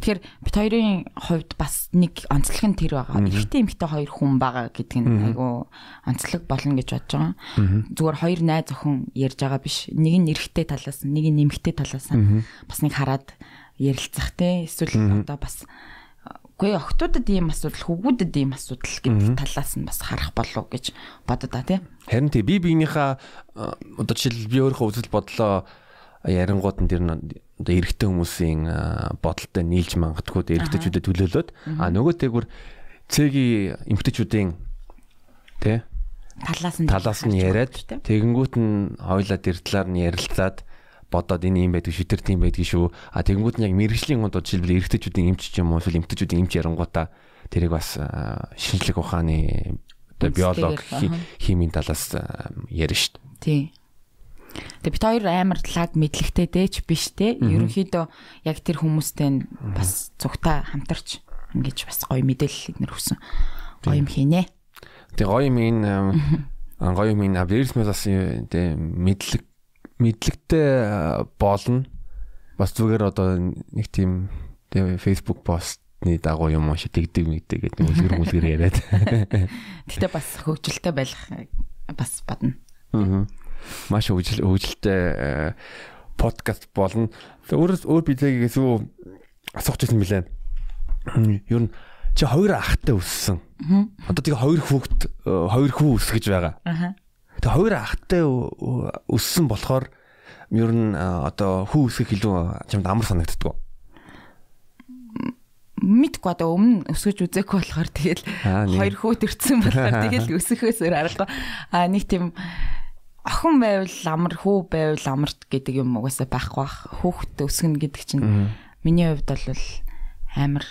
Тэгэхээр бит хоёрын хувьд бас нэг онцлог нь тэр байгаа. Эхтэй эмхтэй хоёр хүн байгаа гэдэг нь айгу онцлог болно гэж бодож байгаа. Зүгээр хоёр найз охин ярьж байгаа биш. Нэг нь эрэгтэй талаас нь, нэг нь нэмэгтэй талаас нь бас нэг хараад ярилцах те. Эсвэл одоо бас Үгүй охтуудад ийм асуудал, хөвгүүдэд ийм асуудал гэдэг талаас нь бас харах болов гэж бодод та тий. Харин тий би биенийхээ одоо жишээл би өөрийнхөө үзэл бодлоо ярингууд нь тэр одоо эрэгтэй хүмүүсийн бодолтой нийлж мангадгүй эрэгтэйчүүдэд төлөөлөөд. А нөгөө тэгвэр цэгийн эмэгтэйчүүдийн тэ талаас нь талаас нь яриад тэгэнгүүт нь хоёлаа тэр талаар нь ярилцаад бодоод энэ юм байдаг шүү тэр тийм байдаг шүү. А тэгэнгүүт нь яг мэрэгжлийн гоо жишээлбэл эрэгтэйчүүдийн эмч ч юм уу эсвэл эмэгтэйчүүдийн эмч ярангуудаа тэрийг бас шинжлэх ухааны одоо биологи химийн талаас ярина шүү дээ. Тийм. Тэгээ бит хоёр амар лаг мэдлэгтэй дээч биш те. Ерөнхийдөө яг тэр хүмүүстэй бас цугтаа хамтарч ингэж бас гоё мэдээлэл эднэр хүсэн. Гоё юм хийнэ. Тэгээ гоё юм энэ гоё юм энэ авэрсмэс бас тэ мэдлэг мэдлэгтэй болно. Бас зүгээр одоо нэг тийм тэ Facebook постны дагуу юм уу шигдэг мэгдэг гэдэг үлгэр мүлгэр яриад. Гэтэ бас хөгжилтэй байх бас badна. Аа маш хөгжил хөгжилтэй э, подкаст болно. Өөрөөс өөр бидээс юу асуух гэсэн мөлий. Ер нь чи хоёр ахтай өссөн. Одоо тэгээ хоёр хүүхэд э, хоёр хүү өсгөж байгаа. Тэгээ хоёр ахтай өссөн болохоор ер нь э, одоо хүү өсгөх илүү чамд амар санагддаг мэдгүй одоо өмнө өсгөж үзээгүй болохоор тэгэл хоёр хүү төрсэн болохоор тэгэл өсөхөөс аргагүй а нэг тийм охин байвал амар хүү байвал амарт гэдэг юм угаасаа байхгүй бах. Хүүхэд өсгөн гэдэг чинь миний хувьд бол амар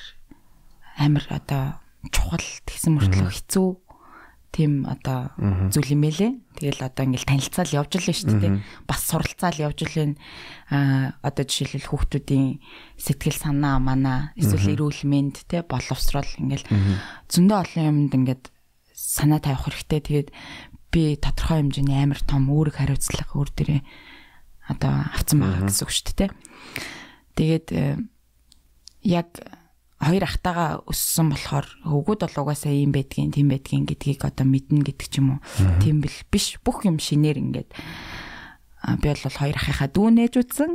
амар одоо чухал тэгсэн мөртлөө хэцүү тийм одоо зүйл юм элэ. Тэгэл одоо ингээл танилцаал явж л шүү дээ. Бас суралцаал явж л байна. Аа одоо жишээлбэл хүүхдүүдийн сэтгэл санаа манаа эсвэл эрүүл мэнд те боловсрол ингээл зөндөө олон юмд ингээд санаа тавих хэрэгтэй. Тэгээд би тодорхой хэмжээний амар том үүрэг хариуцлага өөр дээрээ одоо авцсан байгаа гэсэн үг шүү дээ. Тэгээд э, яг хоёр ахтаага өссөн болохоор хөвгүүд бол угаасаа ийм байдгийн тийм байдгийн гэдгийг одоо мэднэ гэдэг ч юм уу. Тийм бил биш бүх юм шинээр ингээд би бол хоёр ахыхаа дүүнэж үтсэн.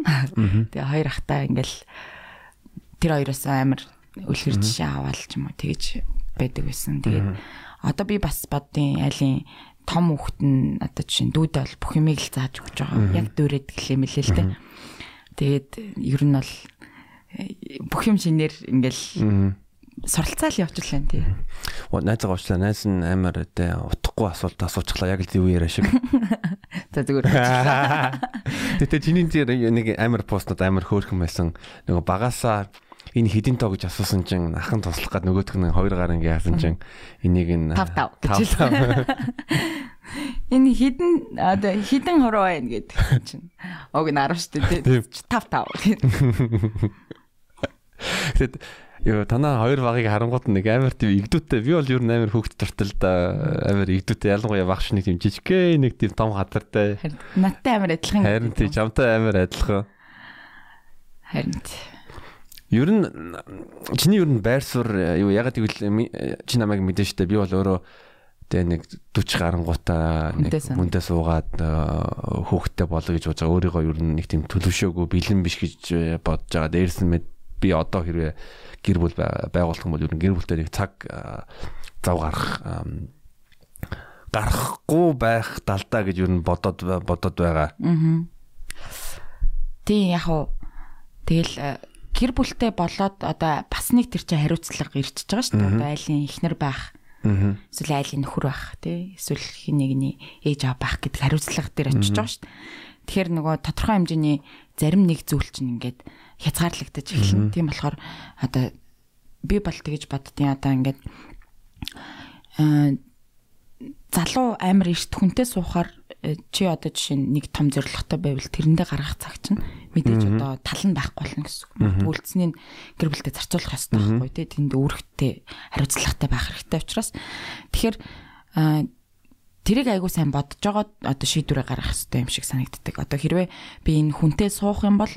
Тэгээ хоёр ахтаа ингээл тэр хоёроос амар үлгэр жишээ аваад ч юм уу тэгэж байдаг байсан. Тэгээд одоо би бас боддیں۔ айлын том хүүхэд нь одоо жишээ дүүд бол бүх юмыг л зааж өгч байгаа. Яг дүүрээд гэлээ мэлээ л тэ. Тэгээд ер нь бол э, бүх юм шинээр ингээл суралцаал явж лээ тий. Найзгаа уучлаа. Найз нь амар тэ утахгүй асуулт асуучихлаа яг л зөв яриа шиг. За зүгээр. Тэгтээ чиний нэг амар постнод амар хөөрхөн байсан. Нөгөө багасаа энэ хідин тоо гэж асуусан чинь ахын туслах гад нөгөөх нь хоёр гар ингээ яасан чинь энийг нь 5 5 гэж Энэ хідэн одоо хідэн хороо байна гэдэг чинь. Уг нь 10 шүү дээ. 5 5. Тэгэд Йоо танаа хоёр багыг харангууд нэг амар тийм игдүүтэй. Би бол ер нь амар хөөхт дуртай л да. Амар игдүүтэй ялангуяа багш нэг тийм жижигхэн нэг тийм том хатартай. Надтай амар адилхан. Харин тийм чамтай амар адилхан. Харин Ер нь чиний ер нь байр суурь юу ягаад гэвэл чи намайг мэдэн штэ би бол өөрөө тэгээ нэг 40 гарангуудаа нэг мөндөө суугаад хөөхтэй болоо гэж бодож байгаа. Өөрийгөө ер нь нэг тийм төлөвшөөгүй бэлэн биш гэж бодож байгаа. Дээрс нь би одоо хэрвээ гэр бүл байгуулах юм бол ер нь гэр бүлтэй нэг цаг зав гарах гарахгүй байх талдаа гэж ер нь бодоод бодоод байгаа. Аа. Тийм яг уу тэгэл гэр бүлтэй болоод одоо бас нэг тэр чинь хариуцлага ирчихэж байгаа шүү дээ. Одоо айлын ихнэр байх. Эсвэл айлын нөхөр байх тий. Эсвэл хин нэгний ээж аав байх гэдэг хариуцлага дээр очиж байгаа шүү дээ. Тэгэхээр нөгөө тодорхой хэмжээний зарим нэг зүйл чинь ингээд хязгаарлагдаж эхэлнэ. Тийм болохоор одоо би бол тэгэж боддیں۔ Одоо ингээд залуу амар эрт хүнтэй суухаар э, чи одоо жишээ нь нэг том зорилготой байвал тэрэндээ гаргах цаг чинь мэдээж одоо тал нь байхгүй болно гэсэн үг. Үйлцнийг гэр бүлдээ зарцуулах хэрэгтэй байхгүй. Тий тэнд үүрэгтэй хариуцлагатай байх хэрэгтэй учраас тэгэхээр тэрийг айгуу сайн бодож байгаа одоо шийдвэрээ гаргах хэрэгтэй юм шиг санагддаг. Одоо хэрвээ би энэ хүнтэй суух юм бол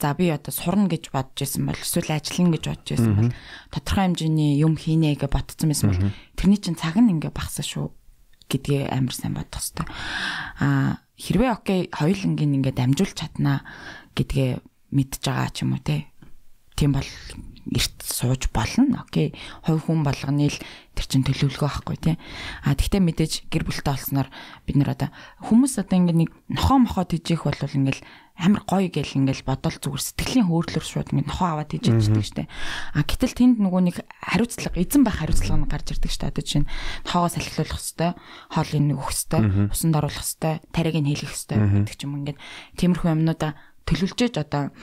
за би одоо сурна гэж бодож исэн бол эсвэл ажиллана гэж бодож исэн бол тодорхой хэмжээний юм хийнэ гэж ботцсон байсан бол тэрний чинь цаг нь ингээ багсаа шүү гэдгээ амар сайн бодох хэрэгтэй. Аа хэрвээ окей хоёулангийн ингээд амжуулж чаднаа гэдгээ мэдж байгаа ч юм уу те. Тийм бол эрт сууж болно. Окей. Хувь хүн болгоны л тэр чин төлөвлөгөө байхгүй тий. А тэгтээ мэдээж гэр бүлтэй олсноор бид нар одоо хүмүүс одоо ингэ нэг нохоо мохоо тижих бол ингээл амар гоё гэл ингээл бодол зүгээр сэтгэлийн хөөрлөөр шууд ингэ нохоо аваад тижиж иддэг штэ. А гэтэл тэнд нөгөө нэг хариуцлага эзэн байх хариуцлага нь гарч ирдэг штэ. Одоо чинь нохоогоо салхилуулах хэвээр, хоолыг нэг өгөх хэвээр, усанд оруулах хэвээр, тариаг нь хийлгэх хэвээр гэдэг ч юм ингээд тиймэрхүү юмнуудаа төлөвлөж одоо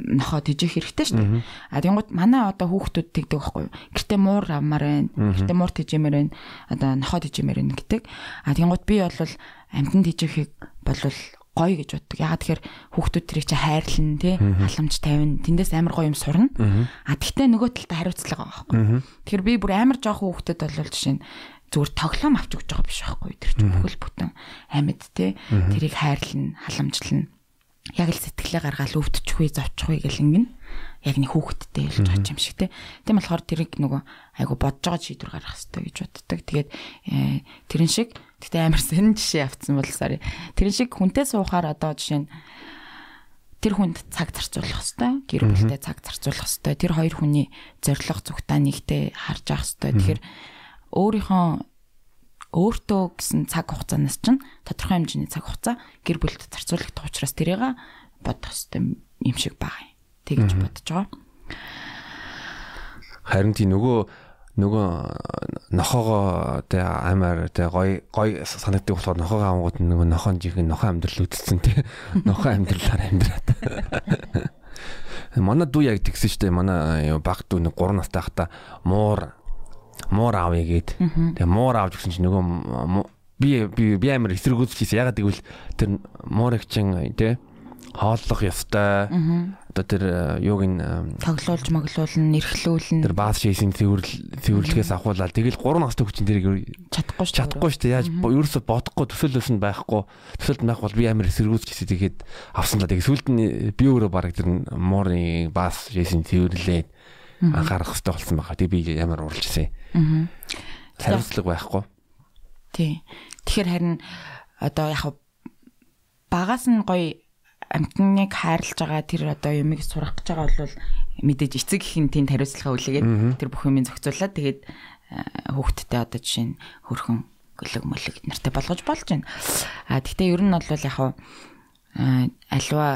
нохоо тижих хэрэгтэй шүү дээ. А тэнгууд манай одоо хүүхдүүд тэгдэг байхгүй юу? Гэртээ муур авмаар байна. Гэртээ муур тижимээр байна. Одоо нохоо тижимээр байна гэдэг. А тэнгууд би бол амьтан тижихийг болвол гоё гэж боддог. Ягаад тэгэхээр хүүхдүүд тэрийг чи хайрлна тий халамж тавина. Тэндээс амар гоё юм сурна. А тэгтээ нөгөө талд хариуцлага байгаа байхгүй. Тэгэхээр би бүр амар жоох хүүхдэд бол жишээ нь зүгээр тоглоом авч өгч байгаа биш байхгүй. Тэр чинь бүхэл бүтэн амьд тий тэрийг хайрлна, халамжлна яг л сэтгэлээ гаргаад өвдчихгүй зовчихгүй гэл ингэн яг нэг хүүхэдтэй хэлж байгаа юм шиг те. Тийм болохоор тэрийг нөгөө айгу бодож байгаа шийдвэр гаргах хэрэгтэй гэж боддог. Тэгээд э, тэрэн шиг тэгтээ амар сонин жишээ авцсан бол сарай. Тэрэн шиг хүнтэй суухаар одоо жишээ нь тэр хүнд цаг зарцуулах хэвээр гэр бүлтэй цаг зарцуулах хэвээр тэр хоёр хүний зориг зүгтаа нэгтэй харж авах хэвээр тэгэхээр өөрийнхөө өөртөө гэсэн цаг хугацаанаас чинь тодорхой хэмжээний цаг хугацаа гэр бүлд зарцуулагдах учраас тэрийг бодох хэрэгтэй юм шиг байгаа юм. Тэгж бодож байгаа. Харин тий нөгөө нөгөө нохоогоо тэ аймаар тэ гой гой санагддаг болохоор нохоогоо авангууд нөгөө нохоон жихэн нохоо амьдрал үтцсэн тэ нохоо амьдралаар амьдраад манай дүү яг тэгсэн штэ манай баг дүү нэг 3 настай хата муур муур авъя гээд. Тэгээ муур авч гисэн чинь нөгөө би би би амар эсэргүүцэж хийсэн. Ягаад гэвэл тэр муурыг чин тий хооллох ёстой. Одоо тэр юуг ин тоглуулж моглуулна, эрхлүүлнэ. Тэр бааз шийсийн цэвэрлэл цэвэрлэгээс авахуулаад тэгэл 3 настай хүчин тэрийг чадахгүй шүү. Чадахгүй шүү. Яаж ерөөсө бодохгүй төсөөлөөс нь байхгүй. Төсөөлт байх бол би амар эсэргүүцэж хийсэн. Тэгээд авсан л. Тэгээд сүлд нь би өөрөө баг тэр муурын бааз шийсийн цэвэрлээд анхаарах хэрэгтэй болсон байгаа. Тэгээ би ямар уралж ирсэн. Аа. Хариуцлага байхгүй. Тий. Тэгэхээр харин одоо яг багаас нь гоё амтныг хайрлаж байгаа тэр одоо юмыг сурах гэж байгаа бол мэдээж эцэг ихэн тэнд хариуцлага үлээгээд тэр бүх юмыг зохицуулаад тэгээд хүүхдтэй одоо жишээ нь хөрхөн гөлөг мөлөг нартай болгож болж байна. А тэгтээ ер нь бол яг альва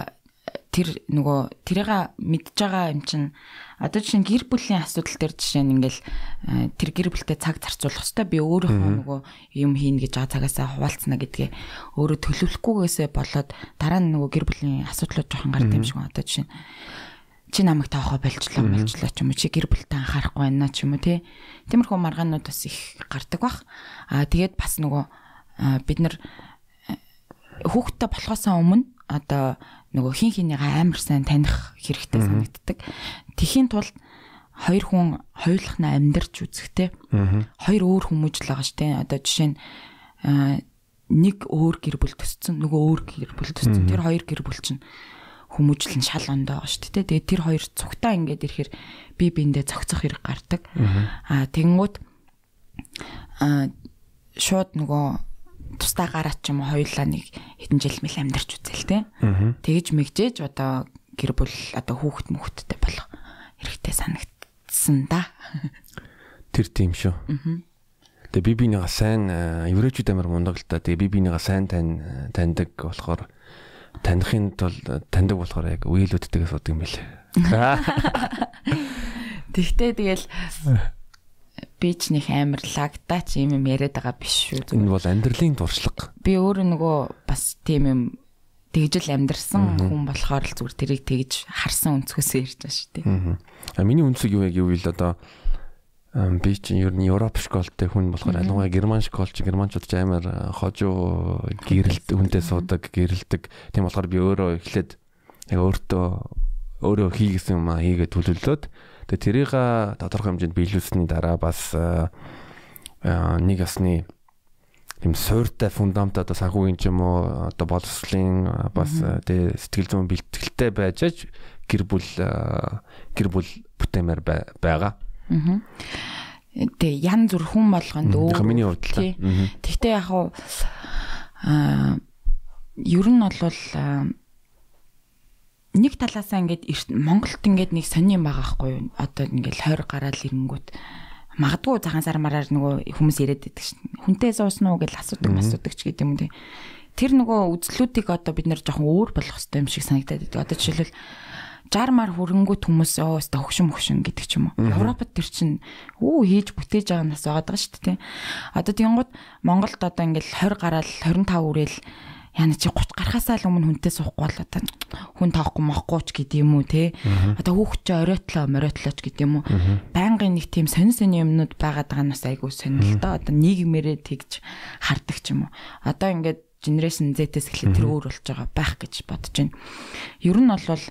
тэр нөгөө тэрийг мэдж байгаа юм чинь одоо жишээ нь гэр бүлийн асуудал дээр жишээ нь ингээл э, тэр гэр бүлтэй цаг зарцуулах хэвээр би өөрийнхөө нөгөө юм хийн гэж байгаа цагаасаа хуваалцна гэдгээ өөрөө төлөвлөхгүйгээсээ болоод дараа нь нөгөө гэр бүлийн асуудлууд жоохон гардаг юм шиг байна. Одоо жишээ нь чи намайг таахаа болчлоо болчлоо ч юм уу чи гэр бүлтэй анхаарахгүй байна ч юм уу тий. Тиймэрхүү маргаанууд бас их гардаг бах. Аа тэгээд бас нөгөө бид нар э, хүүхдтэй болохоосоо өмнө одоо нөгөө хин хинийгаа амар сайн таних хэрэгтэй санагддаг. Тэхийн тулд хоёр хүн хоёулахна амьдарч үзэхтэй. Хоёр өөр хүмүүжил байгаа штэ. Одоо жишээ нь нэг өөр гэр бүл төсцөн, нөгөө өөр гэр бүл төсцөн. Тэр хоёр гэр бүл чинь хүмүүжлэн шал ондоо байгаа шүү дээ. Тэгээд тэр хоёр цугтаа ингээд ирэхээр би биэндээ цогцох хэрэг гардаг. Аа тэгэнгүүт аа шууд нөгөө тусдаа гараад ч юм уу хоёулаа нэг хэдэн жил мэл амьдарч үзэл те. Тэгж мэгжээж одоо гэр бүл одоо хүүхэд мөхөдтэй болох хэрэгтэй санагдсан да. Тэр тийм шүү. Тэгээ би бинийгаа сайн еврейчүүд амар мундаг л та. Тэгээ би бинийгаа сайн тань таньдаг болохоор таних нь тул таньдаг болохоор яг үеилүүдтэйгээ судаг юм билээ. Тэгтээ тэгэл би ч нэг амар лагтаач юм юм яриад байгаа биш шүү. Энэ бол амьдралын туршлага. Би өөрөө нөгөө бас тийм юм тэгжэл амьдрсан хүн болохоор л зүгээр тэрийг тэгж харсан өнцгөөсөө ярьж байгаа шүү дээ. Аа. Миний өнцөг юу яг юу вэ л одоо би чинь ер нь Европ школтой хүн болохоор ялангуяа герман школч германчууд ч амар хожуу гэрэлт хүнтэй суудаг гэрэлдэг тийм болохоор би өөрөө эхлээд яг өөртөө өөрөө хийгсэн юм а хийгээд төлөвлөөд тэгээ тэрийг тодорхой хэмжээнд биелүүлсэний дараа бас нэг ясны тийм сууртай фундамент одоо санхүүгийн ч юм уу одоо боловсролын бас тэгээ сэтгэл зүйн бэлтгэлтэй байж гэр бүл гэр бүл бүтээмээр байгаа. Аа. Тэгээ ян зүр хүн болгонд өөр. Миний хувьд л. Тэгтээ яг аа ер нь бол нэг талаасаа ингээд Монголд ингээд нэг сони юм байгаа хгүй юу. Одоо ингээд 20 гараал ирэнгүүт магадгүй цагаан сар мараар нөгөө хүмүүс яриад байдаг шин. Хүнтэй суусан уу гэж асуудаг асуудаг ч гэдэг юм тий. Тэр нөгөө үзлүүдийг одоо бид нэр жоохон өөр болгох хэрэгтэй юм шиг санагдаад байдаг. Одоо жишээлбэл 60 мар хөрөнгөт хүмүүс оо өста хөгшин хөгшин гэдэг ч юм уу. Европод тэр чинь өө хийж бүтээж байгаа нас байгаа даа шүү дээ. Одоо тийгонгод Монголд одоо ингээл 20 гараал 25 үрээл яна чи 30 гарахаасаа л өмнө хүнтэй суухгүй бол одоо хүн таахгүй мохгүй ч гэдэг юм уу те. Одоо хүүхд чи оройтлоо моройтлооч гэдэг юм уу. Байнгын нэг тийм сонь сони юмнууд байгаад байгаа нас айгуу сонирхол та одоо нийгмээрээ тэгж хардаг ч юм уу. Одоо ингээд генерашн Z-с эхлээд тэр өөр болж байгаа байх гэж бодож байна. Ер нь бол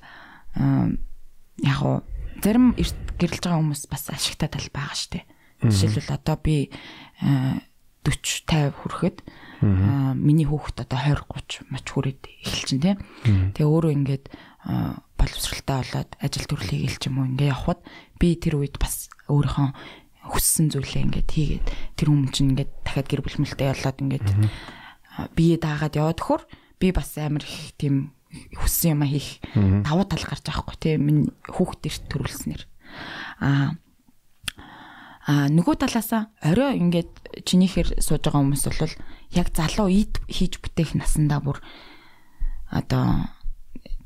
яг уу зарим гэрэлж байгаа хүмүүс бас ашигтай тал байгаа штэ. Жишээлбэл одоо би 40 50 хүрэхэд миний хүүхэд одоо 20 30 мач хүрээд эхэлчин тийм. Тэгээ өөрөө ингээд боловсралтай болоод ажил төрлийг илч юм уу ингээд явхад би тэр үед бас өөрийнхөө хүссэн зүйлээ ингээд хийгээд тэр хүмүүс чинь ингээд дахиад гэр бүлмэлтэй болоод ингээд бие даагаад яваад хөр би бас амар их тийм хүссэн юм хийх давуу тал гарч байгаа хгүй тийм минь хүүхд эрт төрүүлснээр. Аа а нөгөө талаасаа орой ингээд чинийхэр сууж байгаа хүмүүс бол яг залуу ид хийж бүтээх насандаа бүр одоо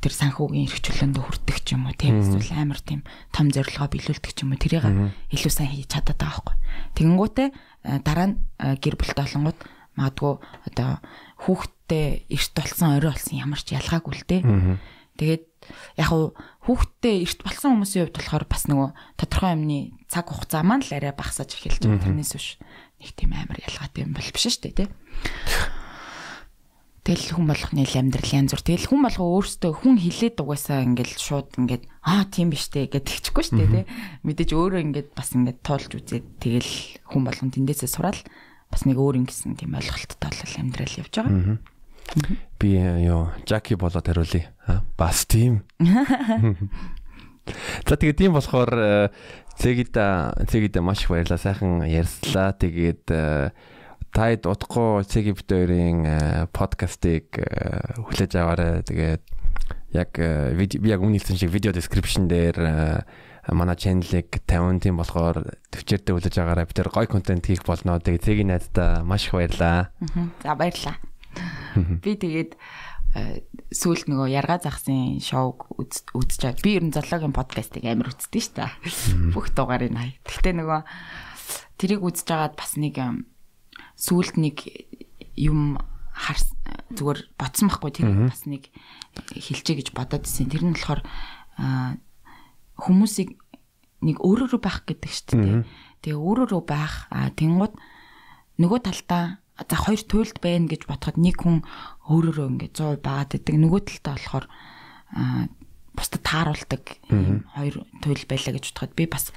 тэр санхүүгийн эрхчлөөндө хүрдэг ч юм уу тийм эсвэл амар тийм том зорилгоо биелүүлдэг ч юм уу тэрийг илүү сайн хийж чадаад байгаа хгүй тэгэнгүүтээ дараа нь гэр бүлтэй болонгууд магадгүй одоо хүүхдтэй эрт болсон орой болсон ямар ч ялгаагүй л дээ. Тэгээд яг хүүхдтэй эрт болсон хүмүүсийн хувьд болохоор бас нөгөө тодорхой юмны цаг хугацаа маань л арай багасаж эхэлж байгаа. Тэрнээс биш нэг тийм амар ялгаатай юм бол биш шүү дээ, тий. Тэгэл хүн болгоны амьдрал янз бүр. Тэгэл хүн болго өөртөө хүн хилээд угаасаа ингээл шууд ингээд аа тийм биш дээ гэдэг чихгүй шүү дээ, тий. Мэдээж өөрөө ингээд бас ингээд туулж үзээд тэгэл хүн болгон тэндээсээ сураал бас нэг өөр ингэсэн тийм ойлголттой бол амьдрал явж байгаа. Би ёо Жаки болоод хариулъя. Бас тийм. За тэгээд тийм болохоор Цэгида Цэгида маш их баярлалаа. Сайхан ярьслаа. Тэгээд таад утгагүй Цэги бит хоёрын подкастыг хүлээж аваарай. Тэгээд яг би яг үнэлсэн шиг видео description дээр манай чаналыг 50 тийм болохоор төвчээртэй хүлээж аваарай. Би тэр гоё контент хийх болно. Тэгээд цэгийн найздаа маш их баярлаа. За баярлаа. Би тэгээд сүүлд нөгөө яргаа захсын шоуг үзэж байгаа. Би ер нь зоологийн подкастыг амар үздэг шүү дээ. Бүх дугаарыг хай. Гэхдээ нөгөө тэрийг үзэж байгаад бас нэг сүүлд нэг юм хар зүгээр ботсон байхгүй тэр бас нэг хэлчээ гэж бодоод ирсэн. Тэр нь болохоор хүмүүсийг нэг өөрөөрөө байх гэдэг шүү дээ. Тэгээ өөрөөрөө байх а тэнгууд нөгөө талдаа за хоёр туйлд байна гэж бодоход нэг хүн өөрөөрөө ингээд 100% байгаад байдаг. Нөгөө талдаа болохоор бусдад тааруулдаг хоёр туйл байлаа гэж бодоход би бас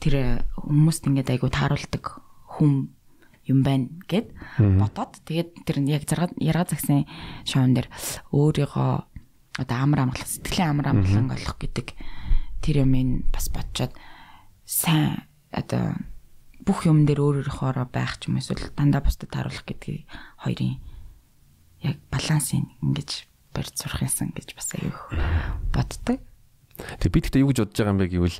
тэр хүмүүст ингээд айгу тааруулдаг хүн юм байна гэд бодоод тэгээд тэр яг ярга загсын шоун дээр өөрийгөө одоо амар амгалах сэтгэлийн амар амгалан олох гэдэг тэр юм ин бас бодцоод сайн одоо бүх юм дээр өөрөөрөөхөөрөө байх ч юм эсвэл дандаа бусдад харуулах гэдгийг хоёрын яг балансыг ингэж барьж сурах юмсан гэж бас аюух боддог. Тэг би тэгтээ юу гэж бодож байгаа юм бэ гэвэл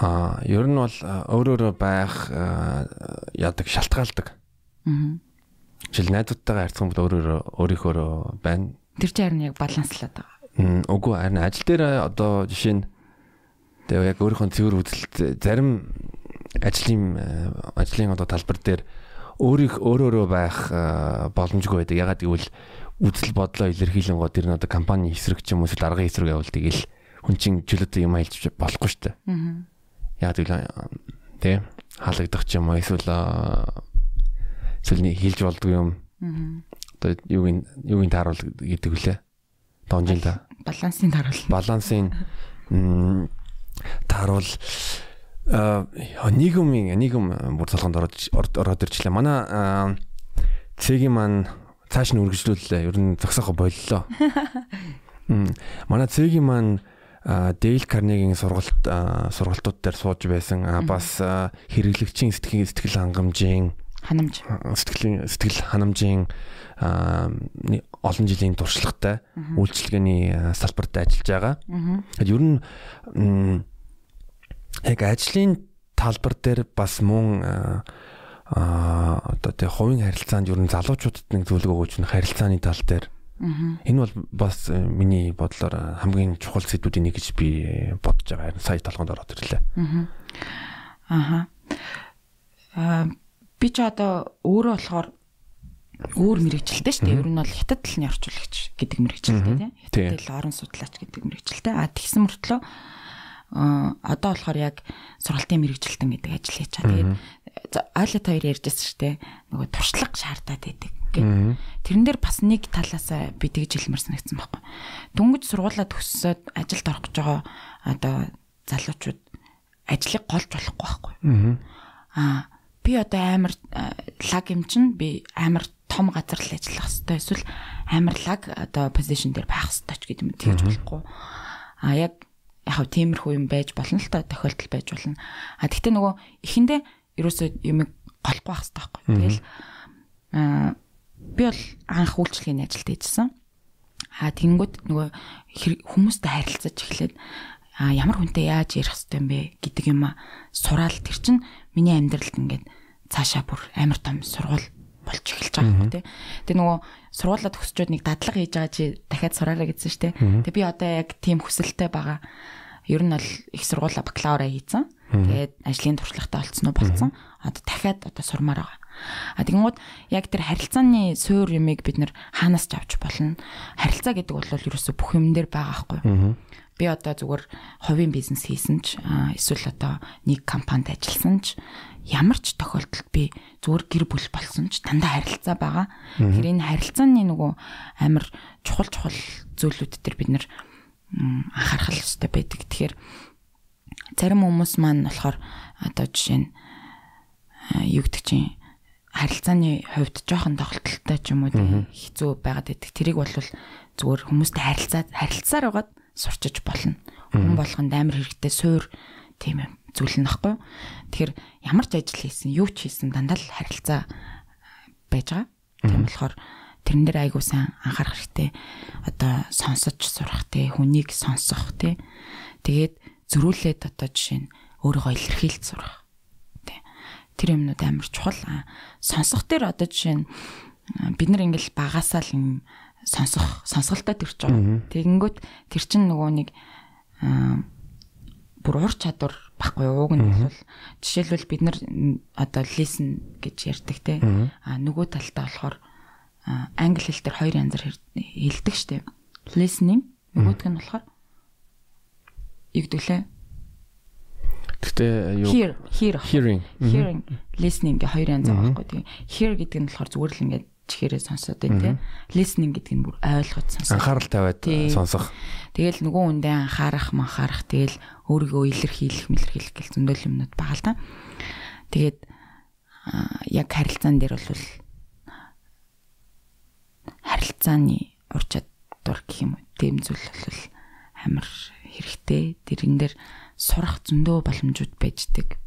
а ер нь бол өөрөөрөө байх яадаг шалтгаалдаг. Аа. Жишээл найзуудтайгаа харьцсан бол өөрөөрөө өөрийнхөө байна. Тэр чинь харин яг баланслаад байгаа. Үгүй харин ажил дээр одоо жишээ нь тэгээ яг өөрийнхөө цэвэр үзэлт зарим ажлын ажлын одоо талбар дээр өөрийнх өөрөөрөө байх боломжгүй байдаг. Ягаад гэвэл үзэл бодлоо илэрхийлэн гоо тэр нь одоо компани эсрэг ч юм уу эсвэл аргын эсрэг явуулдаг ил хүн чинь чөлөөтэй юм хэлж болохгүй шүү дээ. Аа. Яг тэгвэл тий хаалгадах ч юм уу эсвэл эсвэл хэлж болдгүй юм. Одоо юуг юуг тааруул гэдэг үлээ. Донжин та. Балансын тааруул. Балансын тааруул а нийгмийн нийгэм бүр толгонд ороод ороод ирчлээ. Манай цэгийн маань цааш нь үргэлжлүүллээ. Ер нь зогсоохо боллоо. Манай цэгийн маань Дейл Карнегийн сургалт сургалтууд дээр сууж байсан. Бас хэрэглэгчийн сэтгэл сэтгэл хангамжийн ханамж сэтгэлийн сэтгэл ханамжийн олон жилийн туршлагатай үйлчилгээний салбарт ажиллаж байгаа. Ер нь яг ажлын талбар дээр бас мөн одоо тэг хувийн харилцаанд ер нь залуучуудад нэг зөвлөгөө өгч нь харилцааны тал дээр энэ бол бас э, миний бодлоор хамгийн чухал зүйлүүдийн нэг гэж би бодож байгаа. Харин сая толгонд ороод ирлээ. Аа. Аа би ч одоо өөрөө болохоор өөр мэрэгчлээ шүү дээ. Ер нь бол хятад талны орчуулагч гэдэг мэрэгчлээ тийм. Хятад хэл орон судлаач гэдэг мэрэгчлээ. А тэгсэн мөртлөө одоо болохоор яг сургалтын мэрэгжилтэн гэдэг ажил хийж байгаа. Тэгээд ойлот хоёр ярьжсэн шүү дээ. Нөгөө туршлага шаардаад байдаг гэх. Тэрэн дээр бас нэг талаас би тэгж хэлмэр санагдсан байхгүй. Дүнгэж сургуулаа төгссөд ажилд орох гэж байгаа одоо залуучууд ажлыг голж болохгүй байхгүй. Аа би одоо амар лаг юм чин би амар том газар л ажиллах хэрэгтэй эсвэл амар лаг одоо позишн дээр байх хэрэгтэй ч гэдэг юм тэгж болохгүй. А яг яг тиймэрхүү юм байж болно л та тохиолдол байж болно. А тэгтээ нөгөө эхэндээ ерөөсөө юм голохгүй байх хэрэгтэй байхгүй. Тэгэл аа би бол анх үйлчлэгийн ажилд хийжсэн. А тэгэнгүүт нөгөө хүмүүстэй харилцаж эхлээд а ямар хүнтэй яаж ярих хэрэгтэй юм бэ гэдэг юм а сураал тэр чин миний амьдралд ингээд цаашаа бүр амар том сургууль болж эхэлж байгаа юм тий. Тэгээ нөгөө сургуулаа төгсчөөд нэг дадлага хийж байгаа чи дахиад сураарай гэсэн шүү дээ. Тэгээ би одоо яг тийм хүсэлтэй байгаа. Ер нь бол их сургуулаа бакалавра хийцэн. Тэгээд ажлын туршлагатай олцсон уу болцсон. Одоо дахиад одоо сурмаар байгаа. А тэгэнгүүт яг тэр харилцааны суур юмыг бид нэр хаанаас ч авч болно. Харилцаа гэдэг бол ерөөсөө бүх юм дээр байгаа хгүй. Би одоо зүгээр хувийн бизнес хийсэн ч эсвэл одоо нэг компанид ажилласан ч ямар ч тохиолдолд би зүгээр гэр бүл болсон ч дандаа харилцаа байгаа. Тэгэхээр энэ харилцааны нөгөө амар чухал чухал зүйлүүд төр бид нэр анхаарах хэрэгтэй байдаг. Тэгэхээр зарим хүмүүс маань болохоор одоо жишээ нь юу гэдэг чинь харилцааны хувьд жоохон тоглолттой ч юм уу хэцүү байгаад байдаг. Тэрийг бол зүгээр хүмүүстэй харилцаад харилцаар байгаад сурчиж болно. Хүн болгонд амар хэрэгтэй суур тийм юм зүйл нь баггүй. Тэгэхээр ямар ч ажил хийсэн, юу ч хийсэн дандаа л харилцаа байж байгаа. Тийм болохоор тэрэн дээр айгуу сайн анхаарах хэрэгтэй. Одоо сонсож сурах те, хүнийг сонсох те. Тэгээд зөрүүлээд одоо жишээ нь өөрийгөө илэрхийлж сурах. Тэ. Тэр юмнууд амар чухал. Сонсох дээр одоо жишээ нь бид нар ингээл багасаа л юм сонсох, сонсголтой төрж байгаа. Тэгэнгүүт тэр чинь нөгөө нэг бүр ур чадвар баггүй ууг нь бол жишээлбэл бид нар одоо listen гэж ярьдаг те. А нөгөө талдаа болохоор англи хэл дээр хоёр янзаар хэлдэг штеп. Listening. Нөгөөдг нь болохоор югдвлээ Гэтэ юу? Hear hear. Hearing. Hearing. Listening гэ хоёр янз байгаа байхгүй. Тийм hear гэдэг нь болохоор зүгээр л ингээд чихээрээ сонсоод байна тийм listening гэдэг нь бүр ойлгож сонсох анхаарал тавиад сонсох тэгэл нөгөө хүндээ анхаарах манхаарах тэгэл өөрийгөө илэрхийлэх мэлэрхийлэх гэл зөндөл юмнууд байгаа л та тэгээд яг харилцаан дээр бол харилцааны урчад чадвар гэх юм уу. Тийм зүйл бол амар хэрэгтэй. Тэрэн дээр сурах зөндөө боломжууд байждаг.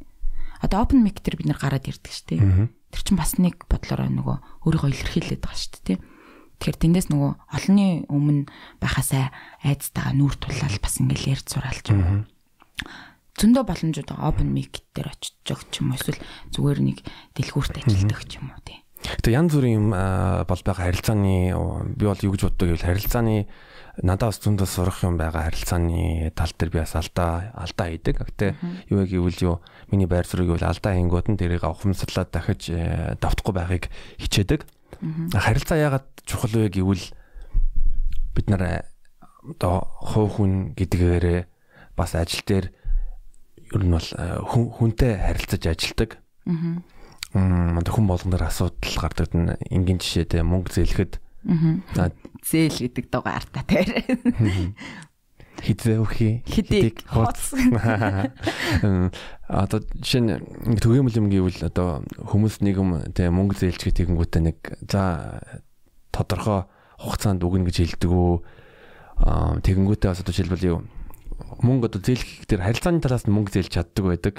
Одоо open mic дээр бид нар гараад ирдэг шүү дээ. Тэр чинь бас нэг бодлороо нөгөө өөрийгөө илэрхийлээд байгаа шүү дээ. Тэгэхээр тэндээс нөгөө олонний өмнө байхасаа айцтайгаа нүүр тулаал бас ингээл ярьж сураалж юм. Зөндөө боломжууд open mic дээр очиж ч юм уу эсвэл зүгээр нэг дэлгүүрт ажилладаг ч юм уу тий. Тэгээ янз бүрийн бол байгаа харилцааны би бол юу гэж боддог гэвэл харилцааны надад бас зөндөө сурах юм байгаа харилцааны тал дээр би бас алдаа алдаа хийдэг. Гэтэ юу гэвэл юу миний байр суурийг бол алдаа хийнгүүд нь тэрийг ухамсарлаад дахиж э, давтахгүй байхыг хичээдэг. Харилцаа яагаад чухал вэ гэвэл бид нар одоо хувь хүн гэдгээрээ бас ажил дээр ер нь бол э, хүнтэй харилцаж ажилдаг. Аа. хүн болгоноор асуудал гардаг нь энгийн жишээтэй мөнгө зээлэхэд Аа. Зээл гэдэг доо артаа тэр. Хизээ өхий. Хидик хоц. Одоо жишээ нь түгээмэл юм гэвэл одоо хүмүүс нэг юм тэгээ мөнгө зээлч гэтэнгүүтээ нэг за тодорхой хугацаанд өгнө гэж хэлдэг үү. Аа тэгэнгүүтээ бас одоо жишээлбэл юу мөнгө одоо зээлэх дээр харилцааны талаас нь мөнгө зээлж чаддаг байдаг.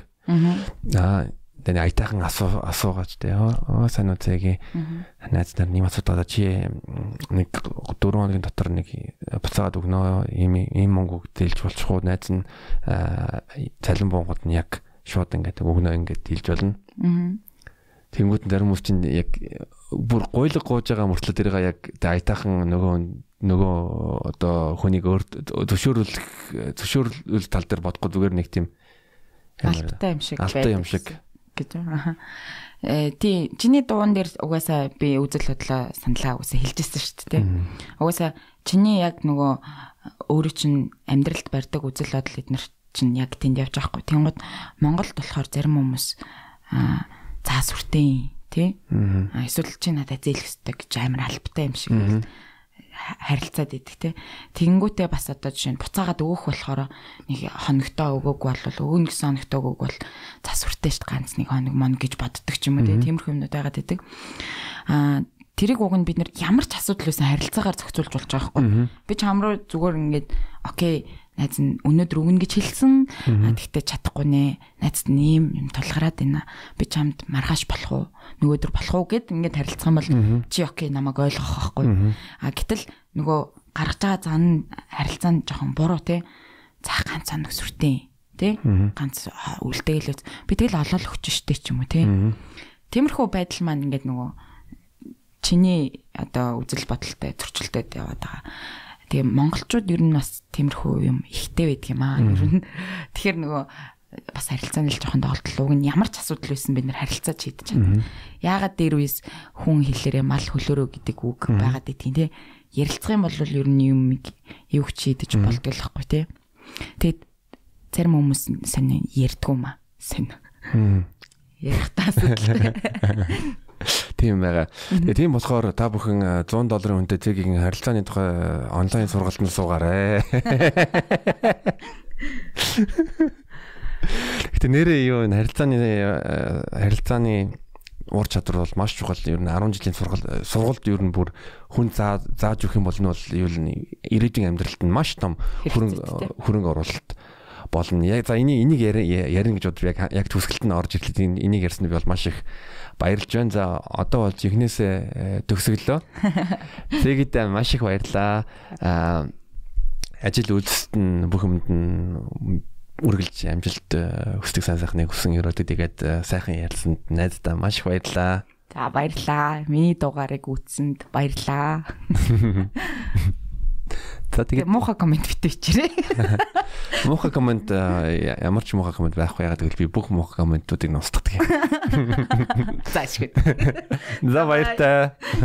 Аа таны аятайхан асуу асуугаач те. Уу зэгийн найз нар нэм асуудаг чи нэг 4 хоногийн дотор нэг буцаагаад өгнөө ийм ийм мөнгө зээлж болчих уу найз нь цалин буунгууд нь яг шууд ингээд өгнөө ингээд дийлж болно. Тэнгүүт зарим хүмүүс чинь яг бүр гойлог гууж байгаа мөртлөө тэрийг яг аятайхан нөгөө нөгөө одоо хүнийг өөр зөвшөөрүүлэх зөвшөөрөл тал дээр бодохгүй зүгээр нэг тийм албатай юм шиг албатай юм шиг гэж байна. Э тий чиний дуун дээр угаасаа би үзэл бодлоо саналаа угаасаа хэлжсэн шүү дээ. Угаасаа чиний яг нөгөө өөрөө чинь амьдралд барьдаг үзэл бодол эднэр чинь яг тэнд явж байгаа хгүй. Тэнгууд Монголд болохоор зарим хүмүүс аа заа сүртэй тий. Эсвэл чи надад зээлэх ёстой гэж амар албатай юм шиг харилцаад идэг те. Тэгэнгүүтээ бас одоо жишээ нь буцаагаад өгөх болохоор нэг хоногтоо өгөөг бол өгөн гэсэн хоногтоо өгөөг бол засвартай шүү дээ ганц нэг хоног мон гэж боддог ч юм уу те. Тиймэрхүү юмнууд байгаад идэг. Аа тэрийг уг нь бид нар ямар ч асуудал байсан харилцаагаар зохицуулж болж байгаа хгүй. Би чам руу зүгээр ингээд окей найз нь өнөөдөр өгнө гэж хэлсэн. Тэгтээ чадахгүй нэ. Найзд нь ийм юм тулгараад байна. Би чамд маргааш болох уу? Нөгөөдөр болох уу гэд ингээд харилцах юм бол чи окей намайг ойлгох байхгүй. А гэтэл нөгөө гаргаж байгаа зан харилцаанд жоохон буруу те. За ганц цан өсвөртэй тий ганц үлдэгэлээс би тэгэл олол өгч штэ ч юм уу тий Тиймэрхүү байдал маань ингээд нөгөө чиний одоо үзэл бодолтой зөрчилдөд яваад байгаа Тэгээ монголчууд ер нь бас тиймэрхүү юм ихтэй байдаг юм аа. Ер нь тэгэхээр нөгөө бас харилцааны л жоохон доолдол уг нь ямар ч асуудал байсан бид нар харилцаж шийдэж чадна. Яагаад дээр үес хүн хэлээрээ мал хөлөөрөө гэдэг үг байгаад идэх тий. Ярилцах юм бол ер нь юм юу ч шийдэж болдог л байхгүй тий. Тэгээд зарим хүмүүс сайн ярьдгүй юм аа. Сайн. Ярих асуудал. Тийм байгаа. Тэгээ тийм болохоор та бүхэн 100 долларын үнэтэй цэгийн харилцааны тухай онлайн сургалтанд суугаарай. Гэтэ нэрээ юу энэ харилцааны харилцааны ур чадвар бол маш чухал. Ер нь 10 жилийн сургалт сургалт ер нь бүр хүн заа зааж өгөх юм бол нь бол юу л ирээдүйн амьдралд нь маш том хөрөнгө хөрөнгө оруулалт болно. Яг за энийг энийг ярина гэж бодлоо яг яг төгсгөлт нь орж ирлээ. Энийг ярьсан би бол маш их баярлж байна. За одоо болж ихнээсээ э, төгсгөлөө. Тэгэхдээ маш их баярлаа. Аа ажил үйлсэд нь бүх юмд нь үргэлж амжилт э, хүсдэг сайн сайхныг хүсэн өрөөдөө тэгээд э, сайхан ярилцсанд найздаа маш их баярлаа. За баярлаа. Миний дугаарыг үзсэнд баярлаа. За тэгээд муухай комент битээ ичээрэй. Муухай комент ямар ч муухай комент байхгүй ягаад гэвэл би бүх муухай комментуудыг нь устгадаг юм. За ашиг. За баяртай.